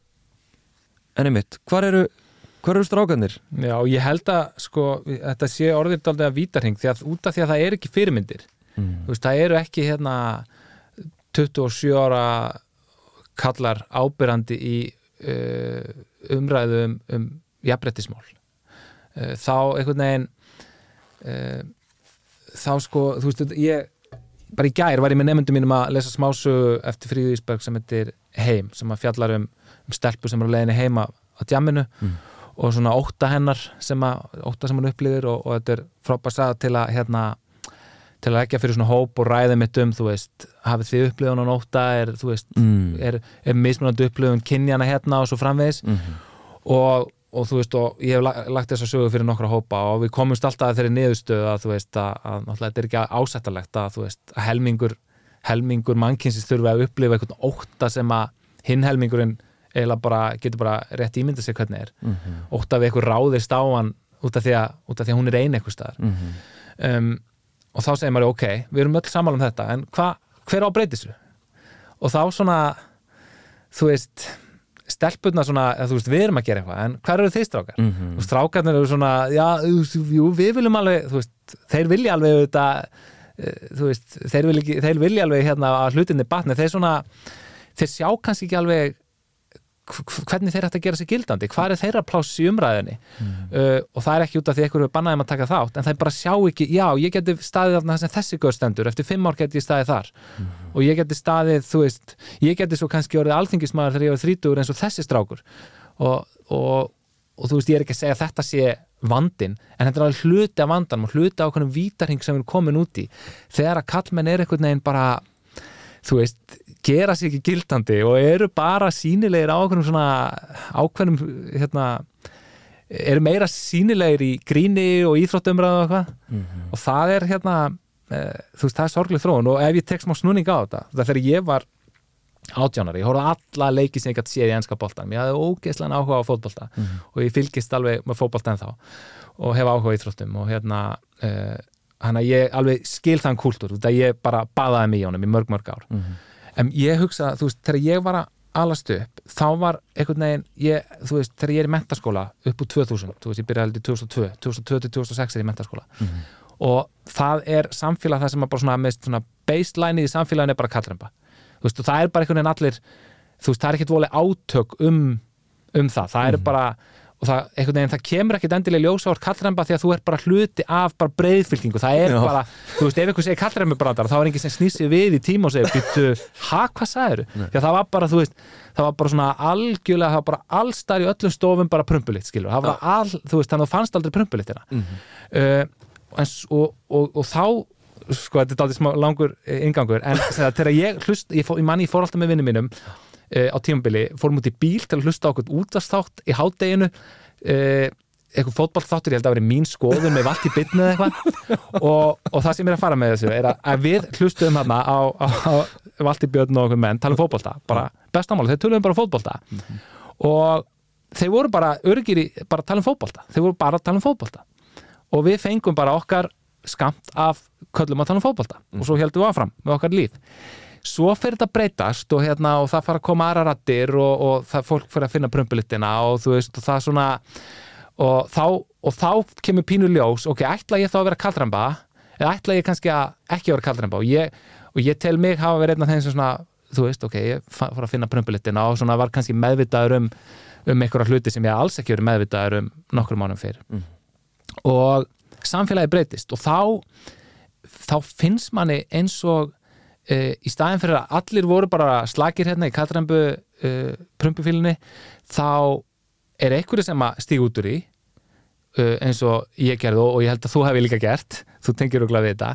enni mitt, hvar eru hvar eru strákanir? Já, ég held að sko, þetta sé orðið aldrei að vítarhing því að út af því að það er ekki fyrirmyndir mm. veist, það eru ekki hérna 27 ára kallar ábyrrandi í uh, umræðu um, um jafnbrettismál uh, þá einhvern veginn uh, þá sko þú veist, ég bara í gær var ég með nefndum mínum að lesa smásu eftir Fríði Ísberg sem heitir Heim sem að fjallar um, um stelpu sem er á leginni heima á djamminu mm. og svona óta hennar sem að, óta sem hann upplýðir og, og þetta er frábært sagða til að hérna til að ekki að fyrir svona hóp og ræða mitt um þú veist, hafið þið upplifun á nóta er, þú veist, mm. er, er mismunandi upplifun kynjana hérna og svo framvegis mm -hmm. og og þú veist og ég hef lagt þess að sögu fyrir nokkra hópa og við komumst alltaf þeirri niðurstöðu að þú veist að, að náttúrulega þetta er ekki ásættalegt að þú veist að helmingur helmingur mannkynsins þurfi að upplifa eitthvað óta sem að hinn helmingurinn eða bara getur bara rétt ímynda sér hvernig er mm -hmm. óta við eitthvað ráðist á hann út af því að, út af því að hún er einn eitthvað staðar mm -hmm. um, og þá segir maður ok, við erum öll saman um þetta en hva, hver á breytisu? og þá svona þú veist stelpurna svona, þú veist, við erum að gera eitthvað en hvað eru þið strákar? Mm -hmm. og strákarnir eru svona, já, jú, við viljum alveg, þú veist, þeir vilja alveg þetta, eh, þú veist þeir vilja, þeir vilja alveg hérna að hlutinni batni, þeir svona, þeir sjá kannski ekki alveg hvernig þeir ætti að gera sig gildandi, hvað er þeirra pláss í umræðinni mm. uh, og það er ekki út af því einhverju er bannaðið um að taka þátt en þeir bara sjá ekki, já, ég geti staðið af þess að þessi göðstendur, eftir fimm ár geti ég staðið þar. Mm. og ég geti staðið, þú veist ég geti svo kannski orðið alþingismæður þegar ég var þrítugur eins og þessi strákur. Og, og, og þú veist, ég er ekki að segja að þetta sé vandin, en þetta er alveg hluti af vandan og hluti af okkur vítarhing sem við erum komin út í. Þegar að kallmenn er einhvern veginn bara þú veist, gera sér ekki gildandi og eru bara sínilegir á okkur svona ákveðnum hérna, eru meira sínilegir í gríni og íþróttumræðu og eitthvað mm -hmm. og það er hérna e, þú veist, það er sorgleg þróun og ef ég tek smá snúning á þetta, þegar ég var átjánari, ég horfði alla leiki sem ég gæti séð í ennska bóltan, ég hafði ógeðslega áhuga á fótbólta mm -hmm. og ég fylgist alveg með fótbólta en þá og hef áhuga í íþróttum og hérna e, hann að ég alveg skil þann kúltúr, þetta ég bara baðaði mig í honum í mörg mörg ár mm -hmm en ég hugsa, þú veist, þegar ég var að alast upp, þá var einhvern veginn ég, þú veist, þegar ég er í mentaskóla upp úr 2000, þú veist, ég byrjaði aldrei 2002 2002-2006 er ég í mentaskóla mm -hmm. og það er samfélag það sem er bara svona, með svona baseline í samfélagin er bara kallremba, þú veist, og það er bara einhvern veginn allir, þú veist, það er ekkert volið átök um, um það, það er mm -hmm. bara og það, veginn, það kemur ekkert endilega ljósa árt kallremba því að þú er bara hluti af bara breyðfylkingu, það er Já. bara þú veist, ef einhver segir kallrembubrandar, þá er enginn sem snýsir við í tíma og segir, býttu, ha, hvað því að það var bara, þú veist, það var bara svona algjörlega, það var bara allstar í öllum stofum bara prumpulitt, skilur, það var all þú veist, þannig að þú fannst aldrei prumpulitt mm -hmm. uh, og, og, og þá sko, þetta er aldrei smá langur ingangur, en þegar ég hlust, ég, fó, ég manni, ég uh, á tímabili, fórum út í bíl til að hlusta okkur útastátt í hádeginu uh, eitthvað fótballþáttur, ég held að það veri mín skoðun með vald í bytnu eða eitthvað og, og það sem ég er að fara með þessu er að við hlustuðum hérna á, á, á vald í björn og okkur menn, tala um fótballta bara bestamáli, þeir töluðum bara fótballta mm -hmm. og þeir voru bara örgir í, bara tala um fótballta þeir voru bara að tala um fótballta og við fengum bara okkar skamt af köllum að tala um fótballta mm -hmm. og svo heldum við áfram með okkar líf svo fyrir þetta breytast og, hérna, og það fara að koma aðra rattir og, og það fólk fyrir að finna prömpulitina og þú veist og það svona og þá, og þá kemur pínu ljós ok, ætla ég þá að vera kaldramba eða ætla ég kannski að ekki vera kaldramba og ég, og ég tel mig hafa verið einn af þeim sem svona, þú veist, ok, ég fór að finna prömpulitina og svona var kannski meðvitaður um um einhverja hluti sem ég alls ekki verið meðvitaður um nokkur mánum fyrir mm. og samfélagi breytist og þá þá finnst manni eins og Uh, í staðin fyrir að allir voru bara slagir hérna í Katrambu uh, eh, prumpufílinni þá er einhverju sem að stíg út úr í uh, eins og ég gerði og ég held að þú hefði líka gert þú tengir og glæði þetta.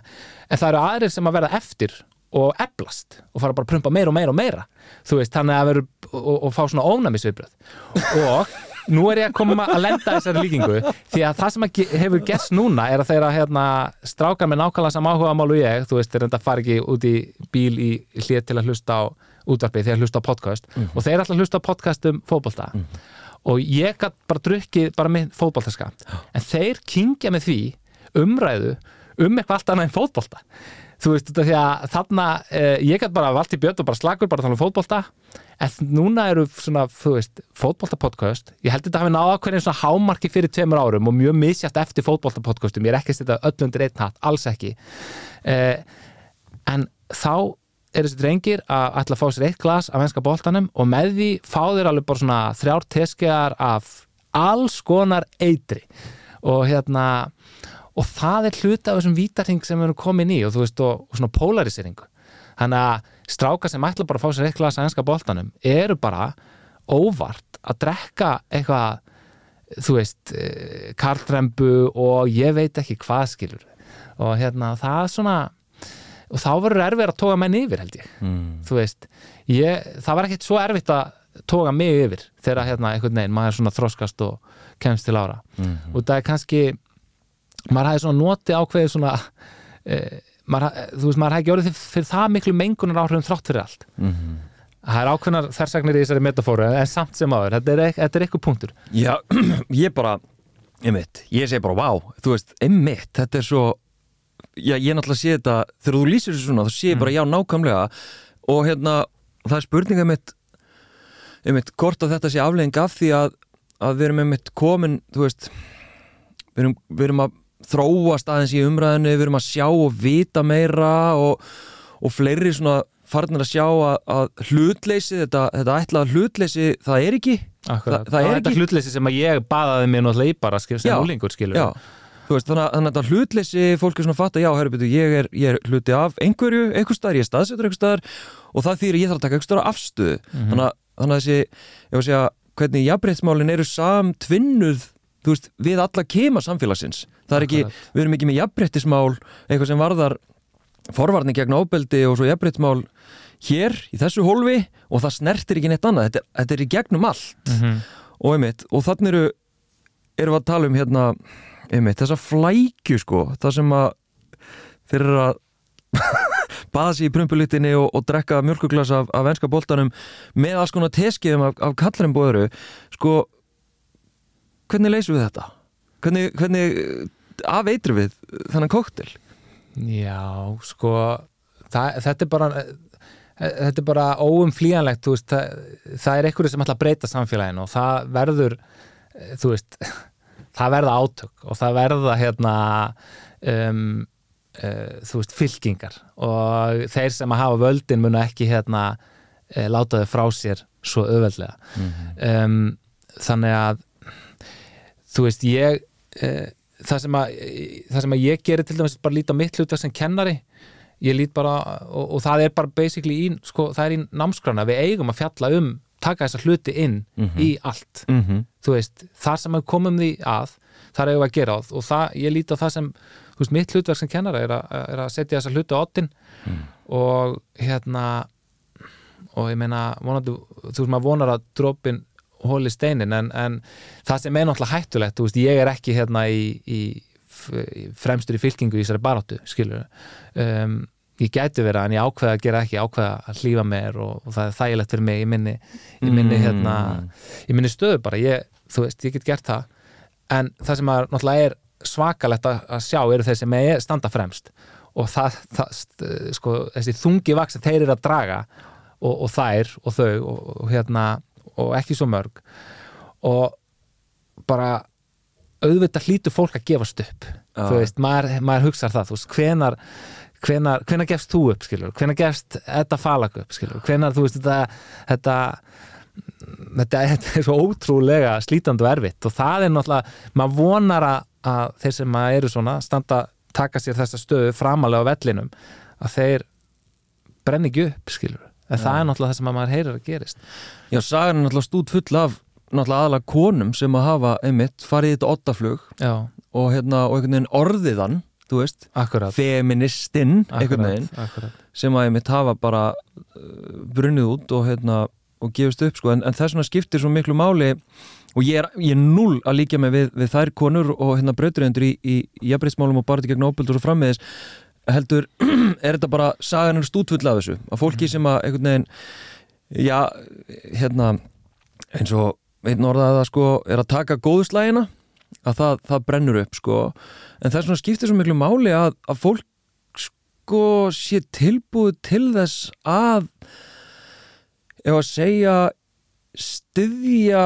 En það eru aðrir sem að verða eftir og eblast og fara bara að prumpa meira og meira og meira. Þú veist, þannig að veru og, og fá svona ónæmisviðbröð og nú er ég að koma að lenda þessari líkingu því að það sem hefur gæst núna er að þeirra hérna, strákar með nákvæmlega sam áhuga málu ég, þú veist, þeir enda fari ekki út í bíl í hlið til að hlusta á útvarpið, þeir hlusta á podcast mm -hmm. og þeir að hlusta á podcast um fókbalta mm -hmm. og ég gætt bara drukkið bara með fótboltaska en þeir kingja með því umræðu um eitthvað allt annað en fótbolta þú veist þetta því að þarna eh, ég gætt bara valt í björn og bara slagur bara að tala um fótbolta. En núna eru svona, þú veist, fótboltapodcast. Ég held þetta hafi náða hvernig svona hámarki fyrir tveimur árum og mjög misjæft eftir fótboltapodcastum, ég er ekki að setja öll undir einn hatt, alls ekki. Eh, en þá er þessi drengir að ætla að fá sér eitt glas af venska boltanum og með því fá þeir alveg bara svona þrjár teskegar af alls konar eitri. Og hérna og það er hluti af þessum vítarhing sem við erum komin í og þú veist og, og svona polariseringu þannig að stráka sem ætla bara að fá sér eitt glas af venska boltanum eru bara óvart að drekka eitthvað þú veist, kartrembu og ég veit ekki hvað skilur og hérna það er svona og þá verður erfið að toga menn yfir held ég mm. þú veist, ég, það var ekkert svo erfitt að toga mig yfir þegar hérna einhvern veginn, maður svona þroskast og kemst til ára mm. og það er kannski maður hæði svona noti ákveðið svona e, maður, þú veist, maður hæði ekki orðið fyrir, það miklu mengunar áhrifum þrátt fyrir allt mm. það er ákveðnar þersagnir í þessari metafóru en samt sem áður, þetta er, er eitthvað punktur Já, ég bara einmitt, ég segi bara, vá, þú veist einmitt, þetta er svo já, ég náttúrulega sé þetta, þegar þú lýsir þessu svona þá sé ég mm. bara já, nákvæmlega og hérna, það er spurninga mitt einmitt, hvort að þetta sé aflegging af því að, að við erum einmitt komin, þú veist við erum, við erum að þróast aðeins í umræðinu, við erum að sjá og vita meira og, og fleiri svona farnir að sjá að, að hlutleysi, þetta, þetta ætlaða hlutleysi, það er ekki. Akkurat. það, það er ekki. hlutleysi sem að ég baðaði mér náttúrulega í bara, skil, sem úlingur, skilur já. Veist, þannig, að, þannig að þetta hlutleysi, fólk er svona að fatta já, herru, betur, ég, er, ég er hluti af einhverju, einhver staðar, ég er staðsetur einhver staðar og það þýr ég þarf að taka einhver staðar afstöðu. Mm -hmm. þannig, að, þannig að þessi, ég var að segja hvernig jafnbreytsmálin eru samtvinnuð þú veist, við alla kema samfélagsins. Það er ekki, við erum ekki með jafnbreytismál eitthvað sem varðar forvarni gegn ábeldi og svo jafnbreytismál hér, í þessu hólfi og það snertir ekki neitt annað, þetta, þetta er í gegnum allt. Mm -hmm. og einmitt, og þannig eru erum við að tala um hérna einmitt, þessa flækju sko það sem að fyrir að baða sér í prumpulitinni og, og drekka mjölkuglas af, af venska bóltanum með alls konar teskiðum af, af kallarinnum bóðuru sko hvernig leysum við þetta? Hvernig, hvernig afeitru við þannan koktel? Já, sko það, þetta er bara þetta er bara óumflíjanlegt veist, það, það er einhverju sem ætla að breyta samfélaginu og það verður þú veist það verða átök og það verða hérna um, uh, þú veist fylkingar og þeir sem að hafa völdin munu ekki hérna uh, láta þau frá sér svo öðveldlega mm -hmm. um, þannig að þú veist ég uh, það, sem að, það sem að ég gerir til dæmis bara líta mitt hluta sem kennari ég lít bara og, og það er bara basically í, sko, það er í námskrana við eigum að fjalla um taka þessa hluti inn mm -hmm. í allt mm -hmm. þú veist, þar sem við komum því að þar hefur við að gera á og það, ég líti á það sem, þú veist, mitt hlutverk sem kennara er, er að setja þessa hluti á ottin mm. og hérna og ég meina, vonandi, þú veist, maður vonar að drópin hóli steinin en, en það sem er náttúrulega hættulegt, veist, ég er ekki hérna í, í fremstur í fylkingu í þessari baróttu, skilur um ég gæti vera en ég ákveða að gera ekki ákveða að hlýfa mér og, og það er þægilegt fyrir mig í minni, í minni, mm. hérna, í minni stöðu bara. Ég, þú veist, ég get gert það. En það sem að náttúrulega er svakalegt að, sjá eru þeir sem er standa fremst. Og það, það sko, þessi þungi vaks þeir eru að draga og, og þær og þau og, og hérna og ekki svo mörg. Og bara auðvitað hlýtur fólk að gefast upp. Ah. þú veist, maður, maður hugsaður það, þú veist, hvenar hvenar, hvenar gefst þú upp skilur, hvenar gefst þetta falag upp skilur, hvenar þú veist þetta þetta, þetta, þetta er svo ótrúlega slítandi og erfitt. Og það er náttúrulega, maður vonar að, að þeir sem eru svona standa, taka sér þessa stöðu framalega á vellinum að þeir brenni ekki upp skilur, en það er náttúrulega það sem maður heyrir að gerist Já, sagan er náttúrulega stút full af náttúrulega aðalega konum sem að hafa einmitt farið í þetta ottaflug og, hérna, og einhvern veginn orðiðan þú veist, akkurat. feministinn einhvern veginn, akkurat. sem að ég mitt hafa bara uh, brunnið út og, hérna, og gefist upp sko. en, en þess vegna skiptir svo miklu máli og ég er, ég er null að líka með við, við þær konur og hérna breyturöndur í, í, jafnbreytsmálum og bara til gegn óböldur og frammiðis heldur, er þetta bara sagan er stútfull af þessu, að fólki mm. sem að einhvern veginn já, hérna eins og einn orðað að sko er að taka góðuslægina að það, það brennur upp sko en það er svona skiptir svo miklu máli að, að fólk sko sé tilbúið til þess að ef að segja styðja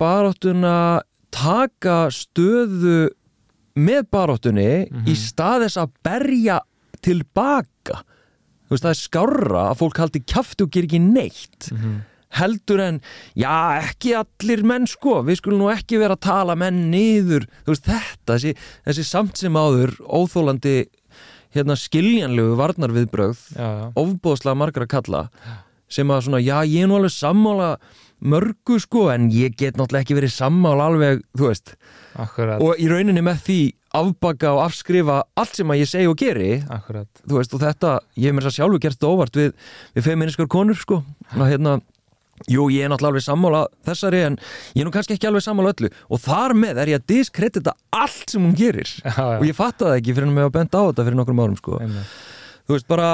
baráttuna taka stöðu með baróttunni mm -hmm. í staðis að berja tilbaka þú veist það er skarra að fólk haldi kæftu og ger ekki neitt mm -hmm. heldur en já ekki allir menn sko. Við skulum nú ekki vera að tala menn niður. Þú veist þetta þessi, þessi samt sem áður óþólandi hérna skiljanlegu varnarviðbröð ofbóðslega margar að kalla sem að svona já ég er nú alveg sammála mörgu sko en ég get náttúrulega ekki verið sammál alveg, þú veist. Akkurat. og í rauninni með því afbaka og afskrifa allt sem að ég segi og geri. Akkurat. þú veist og þetta, ég hef mér þess að sjálfu gert þetta óvart við, við feministkar konur sko. Og hérna, jú ég er náttúrulega alveg sammála þessari en ég er nú kannski ekki alveg sammála öllu. Og þar með er ég að diskredita allt sem hún gerir. Já, já. og ég fatta það ekki fyrir að mér að benda á þetta fyrir nokkrum árum sko. Einnig. þú veist bara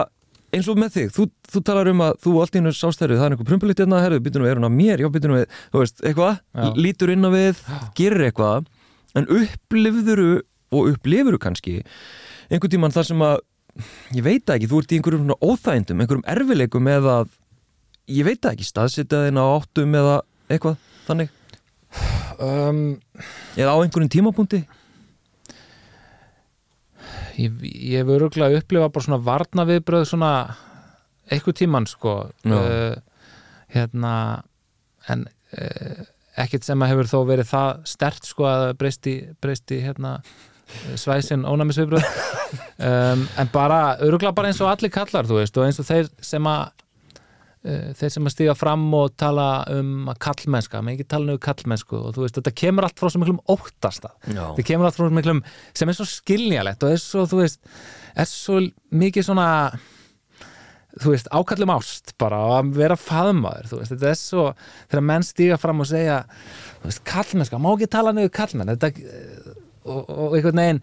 eins og með þig, þú, þú talar um að þú allt í hennu sástæru, það er einhver prumpulit hérna, herru, byttu nú er hún að mér, já, byttu nú við, þú veist, eitthvað, lítur inn á við, gerir eitthvað, en upplifðuru og upplifuru kannski einhvern tíman þar sem að, ég veit ekki, þú ert í einhverjum óþægindum, einhverjum erfileikum eða, ég veit ekki, staðsitaðin á áttum eða eitthvað, þannig, um, eða á einhverjum tímapunkti. ég, ég hef öruglega upplifað bara svona varna viðbröð svona eitthvað tíman sko. Uh, hérna en uh, ekkert sem að hefur þó verið það stert sko að breysti, breysti hérna svæsin ónæmisviðbröð um, en bara öruglega bara eins og allir kallar þú veist og eins og þeir sem að uh, þeir sem að stíga fram og tala um að kallmennska, maður ekki tala um kallmennsku og þú veist, þetta kemur allt frá svo miklum óttasta, þetta kemur allt frá svo miklum sem er svo skilnjalegt og er svo, þú veist, er svo mikið svona þú veist, ákallum ást bara að vera faðmaður, þú veist, þetta er svo þegar menn stíga fram og segja þú veist, kallmennska, má ekki tala niður kallmenn þetta og, og einhvern veginn,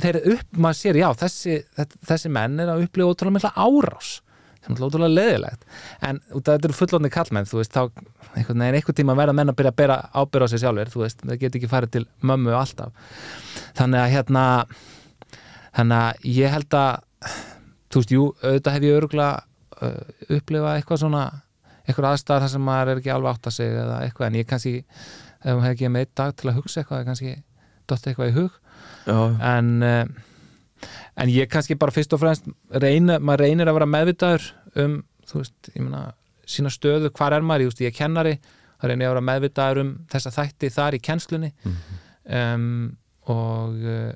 þeir upp, maður sér já, þessi, þessi menn er að upplifa ótrúlega mikla árás sem er ótrúlega leðilegt en þetta eru fullóðni kallmenn þú veist, þá einhvern veginn einhvern tíma verða menn að byrja að bera ábyrja á sig sjálfur þú veist, það get ekki farið til mömmu alltaf. Þannig að hérna þannig að ég held að þú veist, jú, auðvitað hef ég öruglega uh, upplifað eitthvað svona eitthvað aðstæðar þar sem maður er ekki alveg átt að segja eða eitthvað, en ég kannski ef maður hef ekki með einn dag til að hugsa eitthvað kannski dott eitthvað í hug. Já. en uh, en ég kannski bara fyrst og fremst reyna, maður reynir að vera meðvitaður um, þú veist, ég meina sína stöðu, hvar er maður, ég veist, ég er kennari það reynir að vera meðvitaður um þessa þætti þar í kennslunni. Mm -hmm. um, og uh,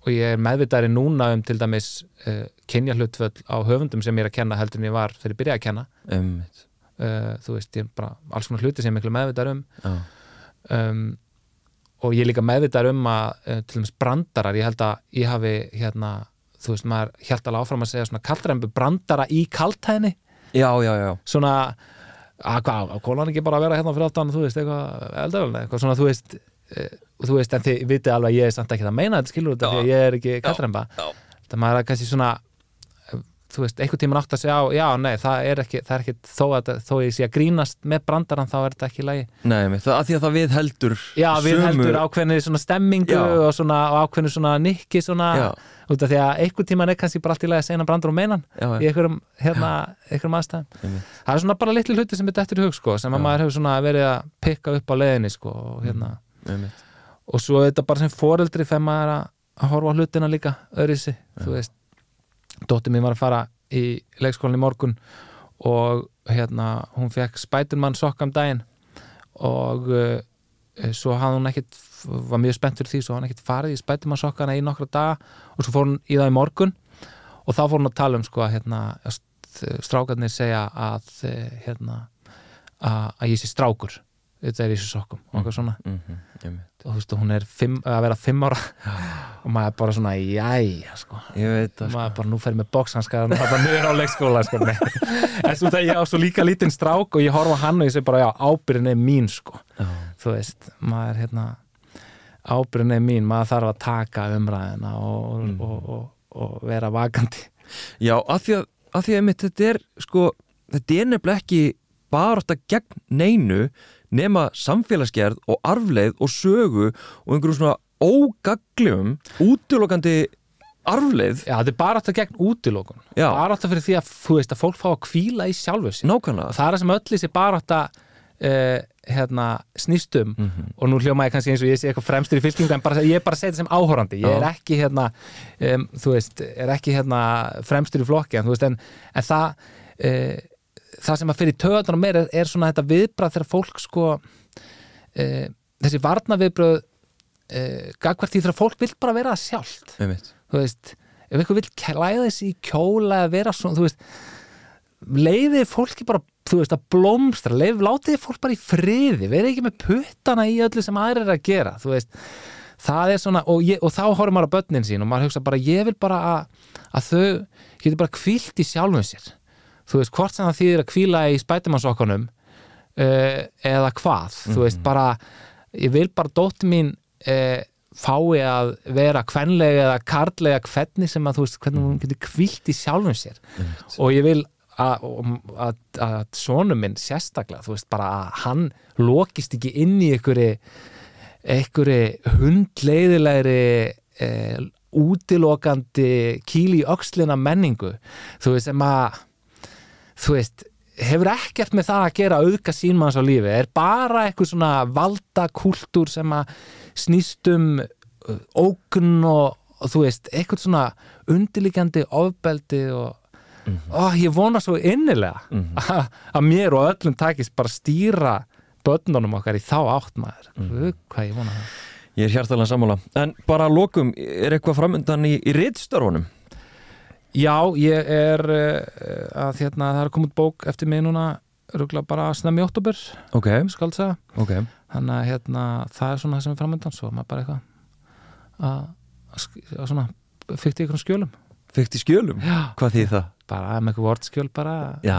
og ég er meðvitaðri núna um til dæmis uh, kynja hlutvöld á höfundum sem ég er að kenna heldur en ég var þegar ég byrjaði að kenna. Um, uh, þú veist, ég er bara alls konar hluti sem ég er meðvitaður um. Um og ég er líka meðvitaður um að til dæmis brandarar, ég held að ég hafi hérna þú veist, maður hjælt alveg áfram að segja svona kaldræmbu brandara í kaldhæðinni. Já, já, já. Svona, að hvað, kólan ekki bara að vera hérna fyrir áttan, þú veist, eitthvað eldavölna, eitthvað svona, þú veist e, þú veist, en þið vitið alveg að ég er samt ekki að meina þetta, skilur þetta, því að ég er ekki kaldræmba. Það maður er kannski svona þú veist, einhvern tíma nátt að segja á, já, nei, það er ekki, það er ekki þó að þó ég sé að grínast með brandaran, þá er þetta ekki lægi. Nei, það er því að það við heldur Já, við sömu... heldur ákveðni svona stemmingu já. og svona ákveðni svona nikki svona, já. út af því að einhvern tíma er kannski bara allt í lagi að segja brandar og meinan í einhverjum, hérna, einhverjum aðstæðum. Það er svona bara litli hluti sem er dættur í hug, sko, sem að maður hefur svona verið að pikka upp á leðinni, sko, og hérna og svo er þetta bara sem foreldri þegar maður er að horfa hlutina líka öðrisi, þú veist dóttir mín var að fara í leikskólinni morgun og hérna hún fekk Spiderman sokk am daginn og uh, svo hafði hún ekkert var mjög spennt fyrir því, svo hafði hún ekkert farið í Spiderman sokkana í nokkra daga og svo fór hún í það í morgun og þá fór hún að tala um sko að hérna, strákarnir segja að hérna að, að ég sé strákur þetta er í þessu sokkum og eitthvað svona mm -hmm, og þú veist, hún er fimm, að vera fimm ára og maður er bara svona, jæja sko. maður er bara, nú fer ég með bóksanskar og það er mjög á leikskóla sko. en svo það ég á svo líka lítinn strák og ég horfa hann og ég segi bara, já, ábyrðin er mín sko, já. þú veist maður, hérna ábyrðin er mín, maður þarf að taka umræðina og, mm. og, og, og vera vakandi Já, af því að, að því að mitt, þetta er sko, þetta er nefnilega ekki bara átt að gegn neinu nema samfélagsgerð og arfleið og sögu og einhverjum svona ógaglum útilokandi arfleið Já, þetta er bara alltaf gegn útilokun. Bara alltaf fyrir því að, þú veist, að fólk fá að kvíla í sjálfu sig nákvæmlega. Það er það sem öll þessi bara alltaf uh, hérna, snýstum Mhm. og nú hljóma ég kannski eins og ég sé eitthvað fremstur í fylkingu en bara, ég er bara að segja þetta sem áhorandi. Ég er ekki hérna um, veist, er ekki hérna fremstur í flokki en, veist, en, en það uh, það sem að fyrir töðan og meira er, er svona þetta viðbrað þegar fólk sko uh, þessi varnaviðbröð uh, gagvart því þegar fólk vil bara vera það sjálft. Þú veist, ef eitthvað vil klæða þessi í kjóla eða vera svona, þú veist leiðið fólki bara, þú veist, að blómstra leið, látið fólk bara í friði verið ekki með puttana í öllu sem aðrir er að gera þú veist, það er svona og, ég, og þá horfum maður á börnin sín og maður hugsa bara, ég vil bara að, að þau getur bara kvílt í sjálfum sér þú veist, hvort sem það þýðir að kvíla í spætumannsokkanum uh, eða hvað, þú veist, bara ég vil bara dóttir mín uh, fái að vera kvenlega eða karlega hvernig sem að þú veist, hvernig hún getur kvílt í sjálfum sér. Og ég vil að, að sonum minn sérstaklega, þú veist, bara að hann lokist ekki inn í einhverju einhverju hundleiðilegri eh, útilokandi kýli í öxlina menningu. Þú veist, sem að þú veist, hefur ekkert með það að gera auðga sínmanns á lífi, er bara eitthvað svona valda kultúr sem að snýst um uh, ógn og, og þú veist, eitthvað svona undirlíkjandi ofbeldi og ó, ég vona svo innilega að, að mér og öllum takist bara stýra börnunum okkar í þá átt maður mm. hvað ég vona það Ég er hjartalega sammála. En bara að lokum, er eitthvað framöndan í, í rittstörfunum? Já, ég er uh, að hérna, það er komið bók eftir mig núna rúglega bara snemmi oktober Ok, skaldsa, ok. þannig að hérna, það er svona það sem er framöndan, svo maður bara eitthvað að, svona fyrti ykkur skjölum Fyrkt í skjölum? Já. Hvað þýð það? bara með eitthvað vortskjöl bara Já,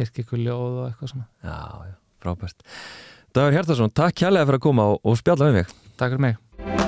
yrki ykkur ljóð og eitthvað svona já, já, frábært. Dagur Hjartarsson, takk kærlega fyrir að koma og, og spjalla með mig. Takk fyrir mig